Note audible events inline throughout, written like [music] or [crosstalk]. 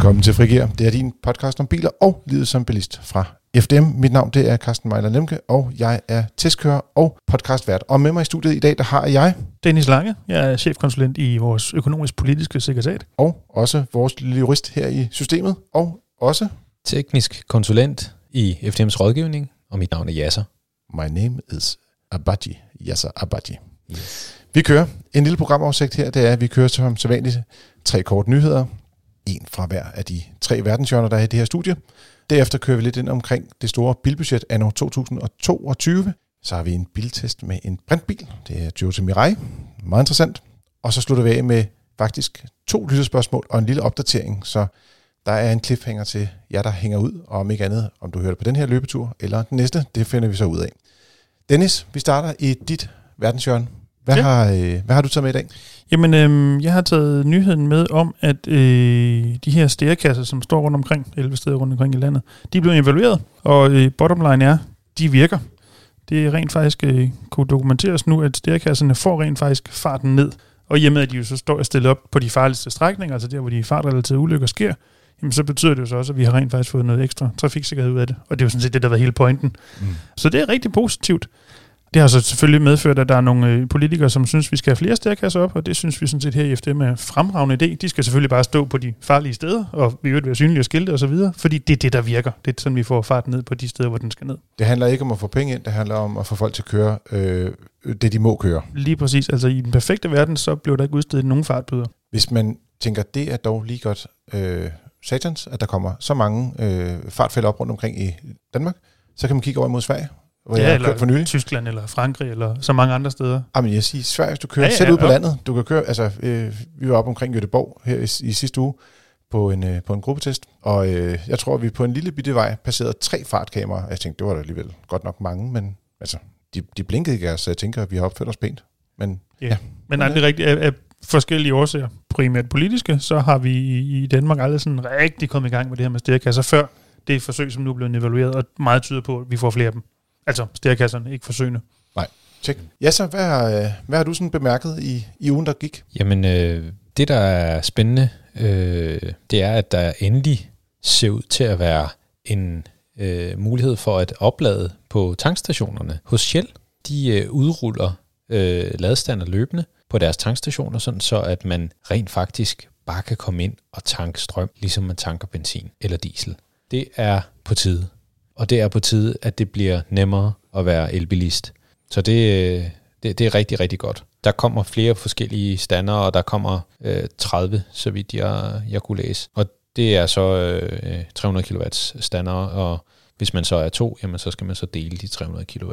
Velkommen til Frigir. Det er din podcast om biler og livet som bilist fra FDM. Mit navn det er Carsten Mejler Lemke, og jeg er testkører og podcastvært. Og med mig i studiet i dag, der har jeg... Dennis Lange. Jeg er chefkonsulent i vores økonomisk-politiske sekretariat. Og også vores lille jurist her i systemet. Og også... Teknisk konsulent i FDM's rådgivning, og mit navn er Yasser. My name is Abaji. Yasser Abaji. Yes. Vi kører en lille programoversigt her. Det er, at vi kører som sædvanligt tre kort nyheder, en fra hver af de tre verdenshjørner, der er i det her studie. Derefter kører vi lidt ind omkring det store bilbudget anno 2022. Så har vi en biltest med en brintbil. Det er Toyota Mirai. Meget interessant. Og så slutter vi af med faktisk to lytterspørgsmål og en lille opdatering. Så der er en cliffhanger til jer, der hænger ud, og om ikke andet, om du hører det på den her løbetur eller den næste, det finder vi så ud af. Dennis, vi starter i dit verdenshjørne. Hvad, ja. har, øh, hvad har du taget med i dag? Jamen, øh, jeg har taget nyheden med om, at øh, de her stærkasser, som står rundt omkring, 11 steder rundt omkring i landet, de er blevet evalueret, og øh, bottom line er, de virker. Det er rent faktisk øh, kunne dokumenteres nu, at stærkasserne får rent faktisk farten ned. Og i og med, at de jo så står stillet op på de farligste strækninger, altså der, hvor de fartrelaterede ulykker sker, jamen så betyder det jo så også, at vi har rent faktisk fået noget ekstra trafiksikkerhed ud af det. Og det er jo sådan set det, der var hele pointen. Mm. Så det er rigtig positivt. Det har så selvfølgelig medført, at der er nogle øh, politikere, som synes, vi skal have flere stærkasser op, og det synes vi sådan set her i FDM er fremragende idé. De skal selvfølgelig bare stå på de farlige steder, og vi vil være synlige og skilte osv., fordi det er det, der virker. Det er sådan, vi får fart ned på de steder, hvor den skal ned. Det handler ikke om at få penge ind, det handler om at få folk til at køre øh, det, de må køre. Lige præcis. Altså i den perfekte verden, så blev der ikke udstedet nogen fartbøder. Hvis man tænker, det er dog lige godt øh, satans, at der kommer så mange øh, fartfælder op rundt omkring i Danmark, så kan man kigge over imod Sverige, hvor ja, jeg eller for nylig. Tyskland eller Frankrig eller så mange andre steder. Jamen jeg siger, Sverige, hvis du kører ja, ja, selv ud på ja. landet, du kan køre, altså øh, vi var oppe omkring Göteborg her i, i sidste uge på en, øh, på en gruppetest, og øh, jeg tror, vi på en lille bitte vej passerede tre fartkameraer. Jeg tænkte, det var da alligevel godt nok mange, men altså, de, de blinkede ikke, så jeg tænker, at vi har opført os pænt. Men, ja. ja. Men det rigtigt? Af, af forskellige årsager, primært politiske, så har vi i, i Danmark aldrig sådan rigtig kommet i gang med det her med stærkasser før det er forsøg, som nu er blevet evalueret, og meget tyder på, at vi får flere af dem. Altså stærkasserne, ikke forsøgende. Nej, tjek. Ja, så hvad har, øh, hvad har du sådan bemærket i, i ugen, der gik? Jamen, øh, det der er spændende, øh, det er, at der endelig ser ud til at være en øh, mulighed for at oplade på tankstationerne hos Shell. De øh, udruller øh, ladestander løbende på deres tankstationer, sådan så at man rent faktisk bare kan komme ind og tanke strøm, ligesom man tanker benzin eller diesel. Det er på tide og det er på tide, at det bliver nemmere at være elbilist. Så det, øh, det, det er rigtig, rigtig godt. Der kommer flere forskellige stander, og der kommer øh, 30, så vidt jeg, jeg kunne læse. Og det er så øh, 300 kW stander, og hvis man så er to, jamen så skal man så dele de 300 kW.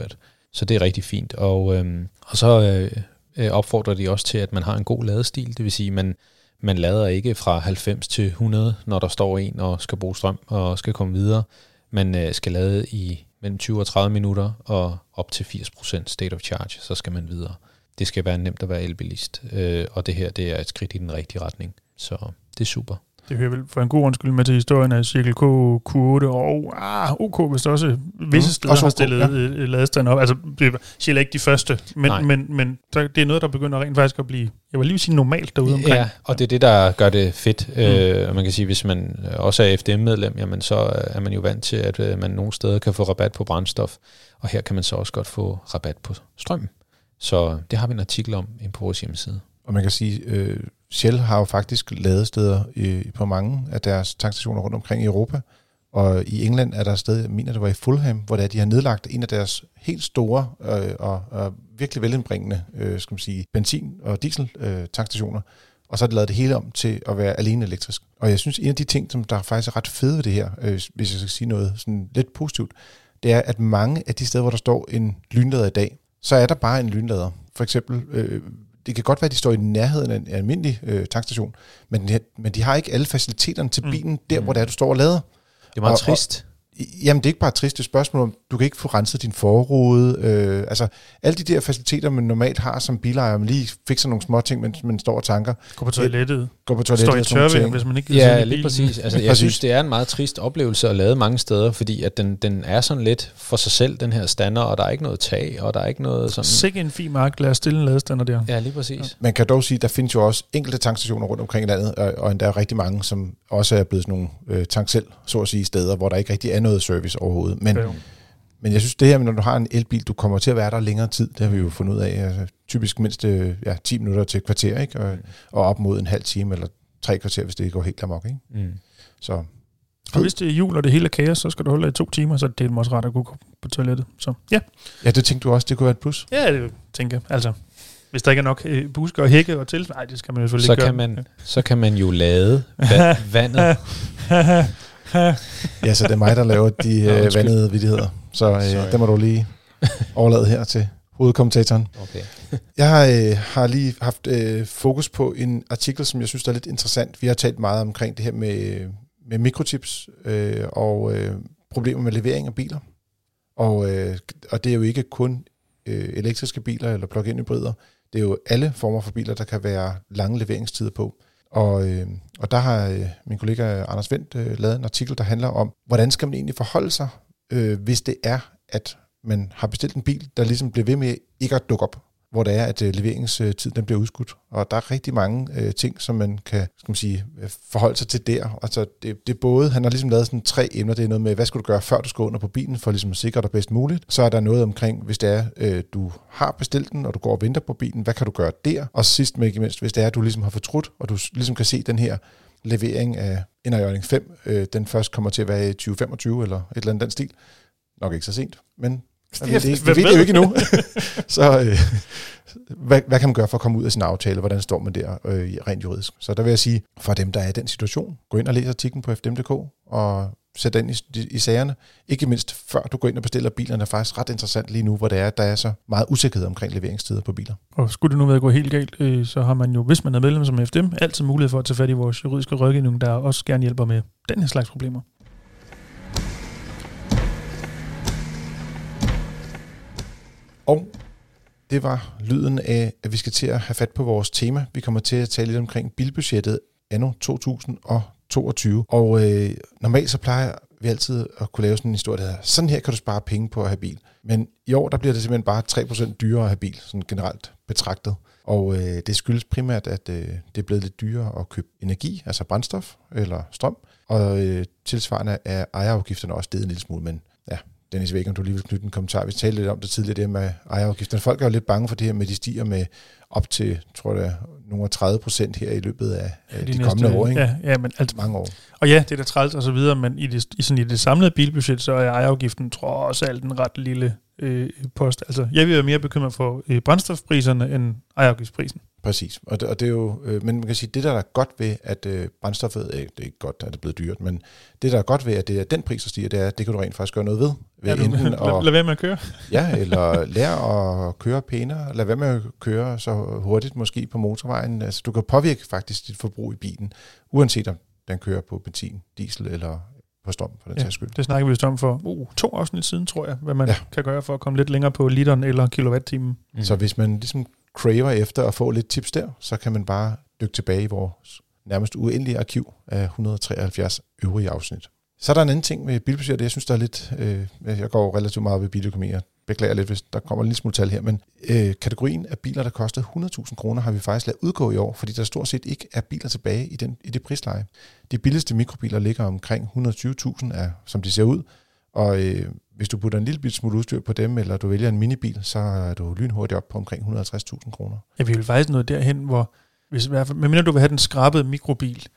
Så det er rigtig fint. Og, øh, og så øh, øh, opfordrer de også til, at man har en god ladestil, det vil sige, man, man lader ikke fra 90 til 100, når der står en og skal bruge strøm og skal komme videre man øh, skal lade i mellem 20 og 30 minutter og op til 80% state of charge, så skal man videre. Det skal være nemt at være elbilist, øh, og det her det er et skridt i den rigtige retning. Så det er super. Det hører vel for en god undskyld med til historien af Cirkel K, Q8 og ah, OK, der også visse mm, steder også har stillet ja. Øh, ladestand op. Altså, det er ikke de første, men, men, men det er noget, der begynder rent faktisk at blive, jeg vil lige sige normalt derude omkring. Ja, og det er det, der gør det fedt. Mm. Øh, man kan sige, hvis man også er FDM-medlem, jamen så er man jo vant til, at øh, man nogle steder kan få rabat på brændstof, og her kan man så også godt få rabat på strøm. Så det har vi en artikel om på vores hjemmeside. Og man kan sige, øh, Shell har jo faktisk ladesteder øh, på mange af deres tankstationer rundt omkring i Europa. Og i England er der et sted, jeg mener det var i Fulham, hvor der, de har nedlagt en af deres helt store øh, og, og virkelig velindbringende øh, skal man sige, benzin- og diesel øh, tankstationer. Og så har de lavet det hele om til at være alene elektrisk. Og jeg synes, en af de ting, som der faktisk er ret fede ved det her, øh, hvis jeg skal sige noget sådan lidt positivt, det er, at mange af de steder, hvor der står en lynlader i dag, så er der bare en lynlader. For eksempel øh, det kan godt være, at de står i nærheden af en almindelig øh, tankstation, men, men de har ikke alle faciliteterne til mm. bilen, der hvor det er, du står og lader. Det er meget og, trist. Jamen, det er ikke bare et trist spørgsmål om, du kan ikke få renset din forrude. Øh, altså, alle de der faciliteter, man normalt har som bilejer, man lige fikser nogle små ting, mens man står og tanker. Gå på toilettet. Gå på toilettet. Står i ting. hvis man ikke kan Ja, lige bilen. præcis. Altså, [laughs] jeg Præcis. synes, det er en meget trist oplevelse at lade mange steder, fordi at den, den er sådan lidt for sig selv, den her stander, og der er ikke noget tag, og der er ikke noget sådan... Sikke en fin mark, lad os stille en ladestander der. Ja, lige præcis. Man kan dog sige, at der findes jo også enkelte tankstationer rundt omkring i landet, og, og endda rigtig mange, som også er blevet sådan nogle øh, tank selv, så at sige, steder, hvor der ikke rigtig er noget service overhovedet. Men, Ja, jo. men jeg synes, det her, når du har en elbil, du kommer til at være der længere tid, det har vi jo fundet ud af, altså, typisk mindst øh, ja, 10 minutter til et kvarter, ikke? Og, og op mod en halv time eller tre kvarter, hvis det går helt amok. Ikke? Mm. Så Og hvis det er jul, og det hele er kaos, så skal du holde dig i to timer, så er det også ret at gå på toilettet. Så ja, ja, det tænkte du også, det kunne være et plus. ja det tænker jeg. Altså, hvis der ikke er nok øh, busker og hække og til, nej, det skal man jo selvfølgelig Så, ikke kan gøre. man, så kan man jo lade va- [laughs] vandet. [laughs] [laughs] Ja, så det er mig, der laver de [laughs] øh, vandede vidigheder. Så øh, det må du lige overlade her til hovedkommentatoren. Okay. [laughs] Jeg har, øh, har lige haft øh, fokus på en artikel, som jeg synes er lidt interessant. Vi har talt meget omkring det her med, med mikrochips øh, og øh, problemer med levering af biler. Og, øh, og det er jo ikke kun øh, elektriske biler eller plug-in hybrider. Det er jo alle former for biler, der kan være lange leveringstider på. Og, øh, og der har øh, min kollega Anders Vendt øh, lavet en artikel, der handler om, hvordan skal man egentlig forholde sig, øh, hvis det er, at man har bestilt en bil, der ligesom bliver ved med ikke at dukke op, hvor det er, at øh, leveringstiden den bliver udskudt. Og der er rigtig mange øh, ting, som man kan skal man sige, øh, forholde sig til der. Altså, det, det er både, han har ligesom lavet sådan tre emner. Det er noget med, hvad skal du gøre, før du skal under på bilen, for ligesom at sikre dig bedst muligt. Så er der noget omkring, hvis det er, øh, du har bestilt den, og du går og venter på bilen, hvad kan du gøre der? Og sidst men ikke mindst, hvis det er, at du ligesom har fortrudt, og du ligesom kan se den her levering af Enerjørning 5, øh, den først kommer til at være i 2025 eller et eller andet den stil. Nok ikke så sent, men ved, det, vi Hvem ved det jo ikke endnu. [laughs] så øh, hvad, hvad kan man gøre for at komme ud af sin aftale? Hvordan står man der øh, rent juridisk? Så der vil jeg sige, for dem, der er i den situation, gå ind og læs artiklen på fdm.dk og sæt den i, i sagerne. Ikke mindst før du går ind og bestiller bilerne, er faktisk ret interessant lige nu, hvor det er, at der er så meget usikkerhed omkring leveringstider på biler. Og skulle det nu være at gå helt galt, øh, så har man jo, hvis man er medlem som FDM, altid mulighed for at tage fat i vores juridiske rådgivning, der også gerne hjælper med den her slags problemer. Og det var lyden af, at vi skal til at have fat på vores tema. Vi kommer til at tale lidt omkring bilbudgettet anno 2022. Og øh, normalt så plejer vi altid at kunne lave sådan en historie, der hedder, sådan her kan du spare penge på at have bil. Men i år, der bliver det simpelthen bare 3% dyrere at have bil, sådan generelt betragtet. Og øh, det skyldes primært, at øh, det er blevet lidt dyrere at købe energi, altså brændstof eller strøm. Og øh, tilsvarende er ejerafgifterne også steget en lille smule, men ja, Dennis, jeg ikke, om du lige vil knytte en kommentar. Vi talte lidt om det tidligere, det med ejerafgifterne. Folk er jo lidt bange for det her med, at de stiger med op til, tror jeg, nogle af 30 procent her i løbet af ja, de, de kommende år. Ikke? Ja, ja, men altså, Mange år. og ja, det er da træls og så videre, men i det, i, sådan, i det samlede bilbudget, så er ejerafgiften trods alt en ret lille øh, post. Altså, jeg vil være mere bekymret for øh, brændstofpriserne end ejerafgiftsprisen. Præcis. Og det, og det er jo, øh, men man kan sige, det der er godt ved, at øh, brændstoffet, øh, det er ikke godt, at det er blevet dyrt, men det der er godt ved, at det er den pris, der stiger, det er, det kan du rent faktisk gøre noget ved. ved Ja, du, enten [laughs] lad, lad være med at køre. [laughs] ja, eller lære at køre pænere, lad være med at køre så hurtigt måske på motorvejen. Altså, du kan påvirke faktisk dit forbrug i bilen, uanset om den kører på benzin, diesel eller på strøm, for den Ja, sags skyld. Det snakker vi vist om for uh, to afsnit siden, tror jeg, hvad man Ja. kan gøre for at komme lidt længere på literen eller kilowatt-timen. Mm. Så hvis man ligesom craver efter at få lidt tips der, så kan man bare dykke tilbage i vores nærmest uendelige arkiv af 173 øvrige afsnit. Så er der en anden ting med bilbudgetter, Jeg synes, der er lidt... Øh, jeg går relativt meget ved biløkonomi, jeg beklager lidt, hvis der kommer en lille smule tal her, men øh, kategorien af biler, der kostede 100.000 kroner, har vi faktisk lavet udgå i år, fordi der stort set ikke er biler tilbage i, den, i det prisleje. De billigste mikrobiler ligger omkring 120.000, er, som de ser ud, og øh, hvis du putter en lille bit smule udstyr på dem, eller du vælger en minibil, så er du lynhurtigt op på omkring 150.000 kroner. Ja, vi vil faktisk noget derhen, hvor, hvis, i hvert fald, medmindre du vil have den skrabede mikrobil,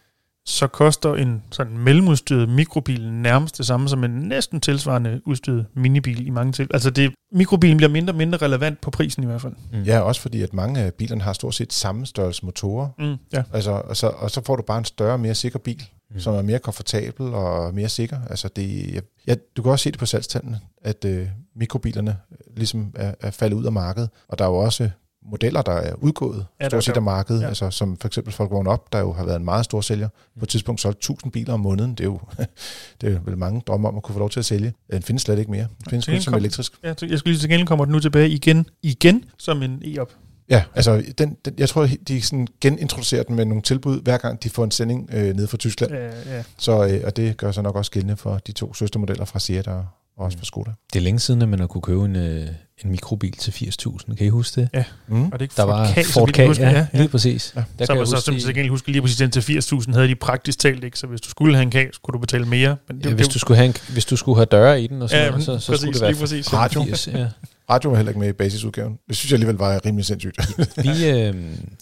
så koster en sådan mellemudstyret mikrobil nærmest det samme som en næsten tilsvarende udstyret minibil i mange til. Altså det, mikrobilen bliver mindre og mindre relevant på prisen i hvert fald. Mm. Ja, også fordi, at mange af bilerne har stort set samme størrelse motorer, Mm, ja. altså, og, så, og så får du bare en større, mere sikker bil, Mm. mm. som er mere komfortabel og mere sikker. Altså det, jeg, ja, du kan også se det på salgstallene, at øh, mikrobilerne øh, ligesom er, er faldet ud af markedet, og der er jo også modeller, der er udgået Ja, stort set af markedet, ja. altså som for eksempel Folk Vågn Op, der jo har været en meget stor sælger. På et tidspunkt solgt 1000 biler om måneden. Det er jo [laughs] det er vel mange drømme om at kunne få lov til at sælge. Den findes slet ikke mere. Den findes kun som elektrisk. Ja, jeg skulle lige til gengæld kommer den nu tilbage igen, igen som en e-op. Ja, altså den, den, jeg tror, de sådan genintroducerer den med nogle tilbud, hver gang de får en sending øh, nede fra Tyskland. Ja, ja. Så, øh, og det gør sig nok også gældende for de to søstermodeller fra Seat og, og også fra Skoda. Det er længe siden, at man har kunne købe en, øh, en mikrobil til 80.000. Kan I huske det? Mm. Og det er ikke Der var så Ford jeg husker. ja, ja, ja. lige præcis. Ja. Der så, kan jeg så, huske, som til gengæld huske lige præcis den til 80.000 havde de praktisk talt ikke, så hvis du skulle have en K, skulle du betale mere. Men det, ja, hvis, du skulle have en, hvis du skulle have døre i den, og sådan Ja, noget, så, så præcis, skulle det være lige præcis. Radio. 85, ja. Radio var heller ikke med i basisudgaven. Det synes jeg alligevel var rimelig sindssygt. Vi, øh,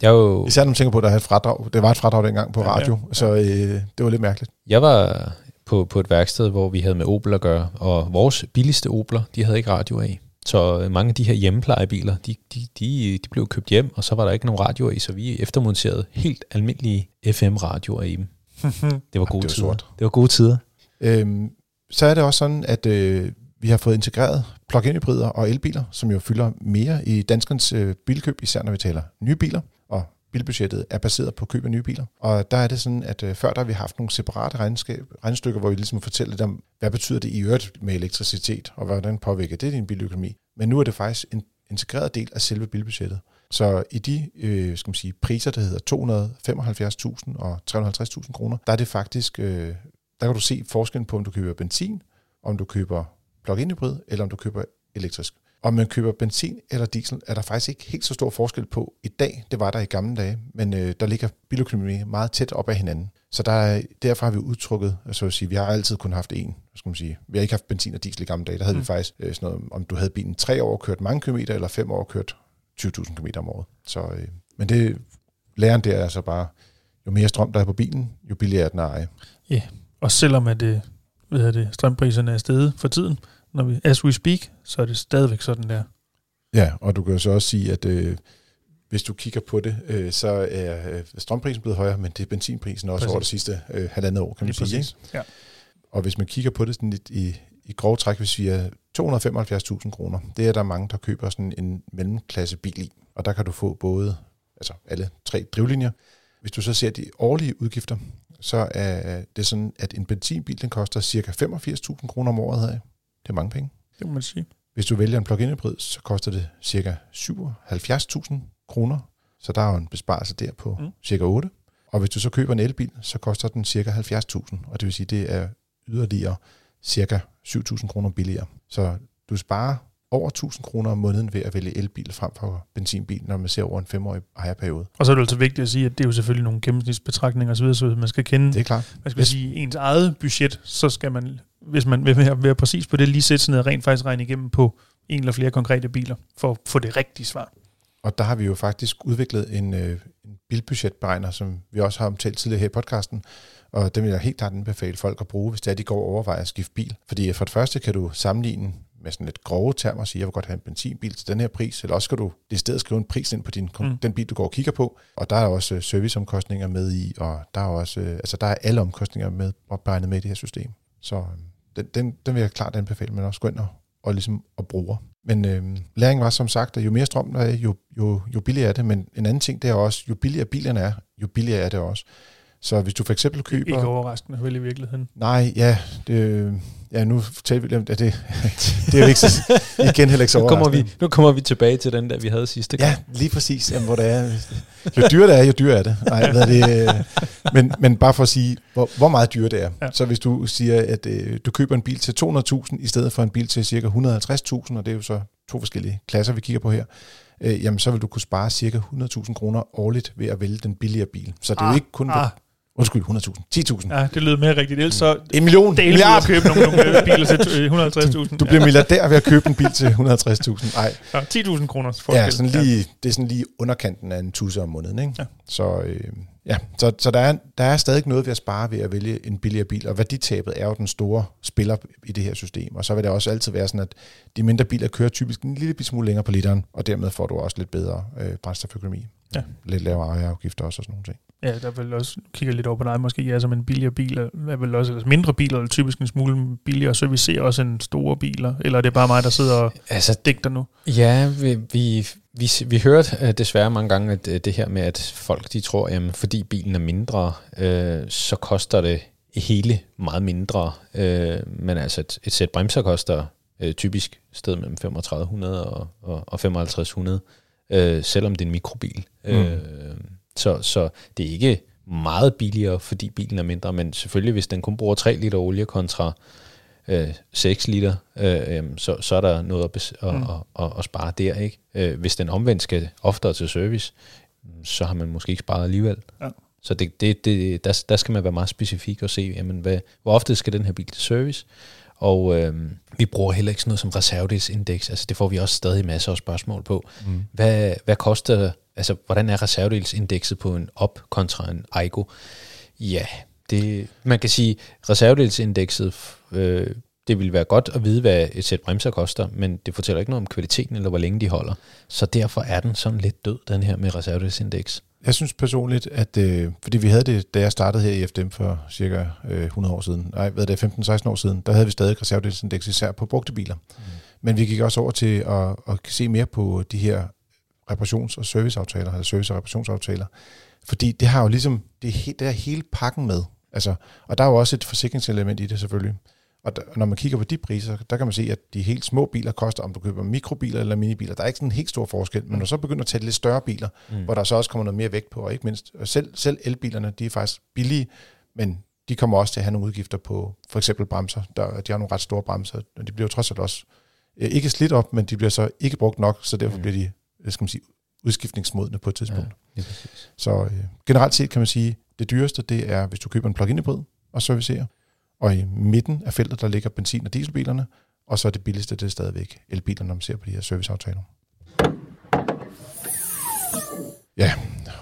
jeg, jo, Især når man tænker på, at der er et fradrag. Det var et fradrag dengang på radio, ja, ja. så øh, det var lidt mærkeligt. jeg var på, på et værksted, hvor vi havde med Opel at gøre, og vores billigste Opler, de havde ikke radio af. Så øh, mange af de her hjemmeplejebiler, de, de, de, de blev købt hjem, og så var der ikke nogen radioer i, så vi eftermonterede helt almindelige FM-radioer i dem. [laughs] Det var gode var tider. sort. Det var gode tider. Øhm, så er det også sådan, at øh, vi har fået integreret plug-in hybrider og elbiler, som jo fylder mere i danskernes øh, bilkøb, især når vi taler nye biler, og bilbudgettet er baseret på køb af nye biler. Og der er det sådan, at øh, før der har vi haft nogle separate regnskab, regnestykker, hvor vi ligesom fortæller lidt om, hvad betyder det i øvrigt med elektricitet, og hvordan påvirker det din biløkonomi. Men nu er det faktisk en integreret del af selve bilbudgettet. Så i de øh, skal man sige, priser, der hedder 275.000 og 350.000 kroner, der er det faktisk, øh, der kan du se forskellen på, om du køber benzin, om du køber plug-in hybrid, eller om du køber elektrisk. Om man køber benzin eller diesel, er der faktisk ikke helt så stor forskel på i dag. Det var der i gamle dage, men øh, der ligger biløkonomi meget tæt op ad hinanden. Så der er, derfor har vi udtrukket, altså at sige, vi har altid kun haft en, skal man sige. Vi har ikke haft benzin og diesel i gamle dage. Der havde mm. vi faktisk øh, sådan noget, om du havde bilen tre år kørt mange kilometer, eller fem år kørt 20.000 km om året. Så, øh, men det, læren der er altså bare, jo mere strøm der er på bilen, jo billigere er den at eje. Og selvom at det, hvad hedder det, strømpriserne er steget for tiden, når vi, as we speak, så er det stadigvæk sådan der. Ja, og du kan jo så også sige, at øh, hvis du kigger på det, øh, så er øh, strømprisen blevet højere, men det er benzinprisen også Præcis. over det sidste øh, halvandet år, kan man sige. Ikke? Ja. Og hvis man kigger på det sådan lidt i, i grove træk, hvis vi er 275.000 kroner, det er der mange, der køber sådan en mellemklasse bil i. Og der kan du få både, altså alle tre drivlinjer. Hvis du så ser de årlige udgifter, så er det sådan, at en benzinbil, den koster cirka 85.000 kroner om året her. Det er mange penge. Det må man sige. Hvis du vælger en plug-in hybrid, så koster det cirka 77.000 kroner. Så der er jo en besparelse der på Mm. cirka 8. Og hvis du så køber en elbil, så koster den cirka 70.000. Og det vil sige, det er yderligere cirka 7.000 kroner billigere. Så du sparer over 1.000 kroner om måneden ved at vælge elbil frem for benzinbil, når man ser over en femårig ejerperiode. Og så er det altså vigtigt at sige, at det er jo selvfølgelig nogle gennemsnitsbetragtninger osv., så man skal kende Det er klart. hvad skal jeg sige, ens eget budget, så skal man, hvis man vil være, være præcis på det, lige sætte sig ned og rent faktisk regne igennem på en eller flere konkrete biler, for at få det rigtige svar. Og der har vi jo faktisk udviklet en, øh, en bilbudgetberegner, som vi også har omtalt tidligere her i podcasten, og den vil jeg helt klart anbefale folk at bruge, hvis det er, de går og overvejer at skifte bil. Fordi for det første kan du sammenligne med sådan lidt grove termer og sige, jeg vil godt have en benzinbil til den her pris, eller også skal du i stedet skrive en pris ind på din, Mm. den bil, du går og kigger på. Og der er også øh, serviceomkostninger med i, og der er også, øh, altså der er alle omkostninger med opregnet med i det her system. Så øh, den, den, den vil jeg klart anbefale, men også gå ind og, og ligesom og bruge. Men øh, læringen var som sagt, at jo mere strøm der er, jo, jo, jo billigere er det. Men en anden ting, det er også, jo billigere bilerne er, jo billigere er det også. Så hvis du for eksempel køber... Ikke overraskende, vel i virkeligheden. Nej, ja, det, ja nu taler vi om, at det, det er jo ikke så, igen heller ikke så Nu kommer, vi, nu kommer vi tilbage til den der, vi havde sidste gang. Ja, lige præcis, jamen, hvor det er. Jo dyrere det er, jo dyrere er det. Nej, hvad er det øh, men, men bare for at sige, hvor, hvor meget dyre det er. Ja. Så hvis du siger, at øh, du køber en bil til 200.000 i stedet for en bil til cirka 150.000, og det er jo så to forskellige klasser, vi kigger på her, øh, jamen så vil du kunne spare cirka 100.000 kroner årligt ved at vælge den billigere bil. Så det er jo ikke kun... Ah, Undskyld, 100.000. 10.000. Ja. ja, det lyder mere rigtigt. Ellers så En million. ud Milliard. at købe nogle, nogle øh, biler til øh, 150.000. Du bliver milliardær ved at købe en bil til 160.000. Nej, ja, 10.000 kroner forskel. ja, sådan lige, det er sådan lige underkanten af en tusse om måneden. Ikke? Ja. Så, øh, ja. så, så der, er, der er stadig noget ved at spare ved at vælge en billigere bil, og værditabet er jo den store spiller i det her system. Og så vil det også altid være sådan, at de mindre biler kører typisk en lille smule længere på literen, og dermed får du også lidt bedre øh, brændstoføkonomi. Ja. Lidt lavere ejerafgifter også og sådan nogle ting. Ja, der vil også kigge lidt over på dig, måske ja, som en billigere bil, er vel også, eller mindre biler, eller typisk en smule billigere, så vi ser også en store biler, eller er det bare mig, der sidder og Altså, digter nu? Ja, vi, vi, vi, vi hørte uh, desværre mange gange at, uh, det her med, at folk de tror, at fordi bilen er mindre, uh, så koster det hele meget mindre. Uh, men altså et, et sæt bremser koster uh, typisk sted mellem 3500 og, og, og 5500, uh, selvom det er en mikrobil. Mm. Uh, så, så det er ikke meget billigere, fordi bilen er mindre, men selvfølgelig hvis den kun bruger 3 liter olie kontra øh, 6 liter, øh, øh, så, så er der noget at, bes- mm. at, at, at, at spare der. ikke. Øh, hvis den omvendt skal oftere til service, så har man måske ikke sparet alligevel. Ja. Så det, det, det, der, der skal man være meget specifik og se, jamen, hvad, hvor ofte skal den her bil til service, og øh, vi bruger heller ikke sådan noget som reservedelsindeks. Altså det får vi også stadig masser af spørgsmål på. Mm. Hvad, hvad koster, altså hvordan er reservedelsindekset på en op kontra en Aigo? Ja, det, man kan sige, reservedelsindekset, øh, det vil være godt at vide, hvad et sæt bremser koster, men det fortæller ikke noget om kvaliteten, eller hvor længe de holder. Så derfor er den sådan lidt død, den her med reservedelsindeks. Jeg synes personligt, at øh, fordi vi havde det, da jeg startede her i FDM for cirka øh, 100 år siden, nej, hvad er det, 15-16 år siden, der havde vi stadig reservedelsindeks især på brugte biler. Mm. Men vi gik også over til at, at se mere på de her reparations- og serviceaftaler, eller service- og reparationsaftaler. Fordi det har jo ligesom, det, det er hele pakken med. Altså, og der er jo også et forsikringselement i det selvfølgelig. Og der, når man kigger på de priser, der kan man se, at de helt små biler koster, om du køber mikrobiler eller minibiler. Der er ikke sådan en helt stor forskel, men når du så begynder at tage lidt større biler, mm. hvor der så også kommer noget mere vægt på, og ikke mindst, og selv, selv elbilerne, de er faktisk billige, men de kommer også til at have nogle udgifter på for eksempel bremser. Der, de har nogle ret store bremser, og de bliver jo trods alt også øh, ikke slidt op, men de bliver så ikke brugt nok, så derfor mm. bliver de, skal man sige, udskiftningsmodne på et tidspunkt. Ja, så øh, generelt set kan man sige, det dyreste, det er, hvis du køber en plug-in hybrid og servicerer, og i midten af feltet, der ligger benzin- og dieselbilerne, og så er det billigste, det er stadigvæk elbilerne, når man ser på de her serviceaftaler. Ja,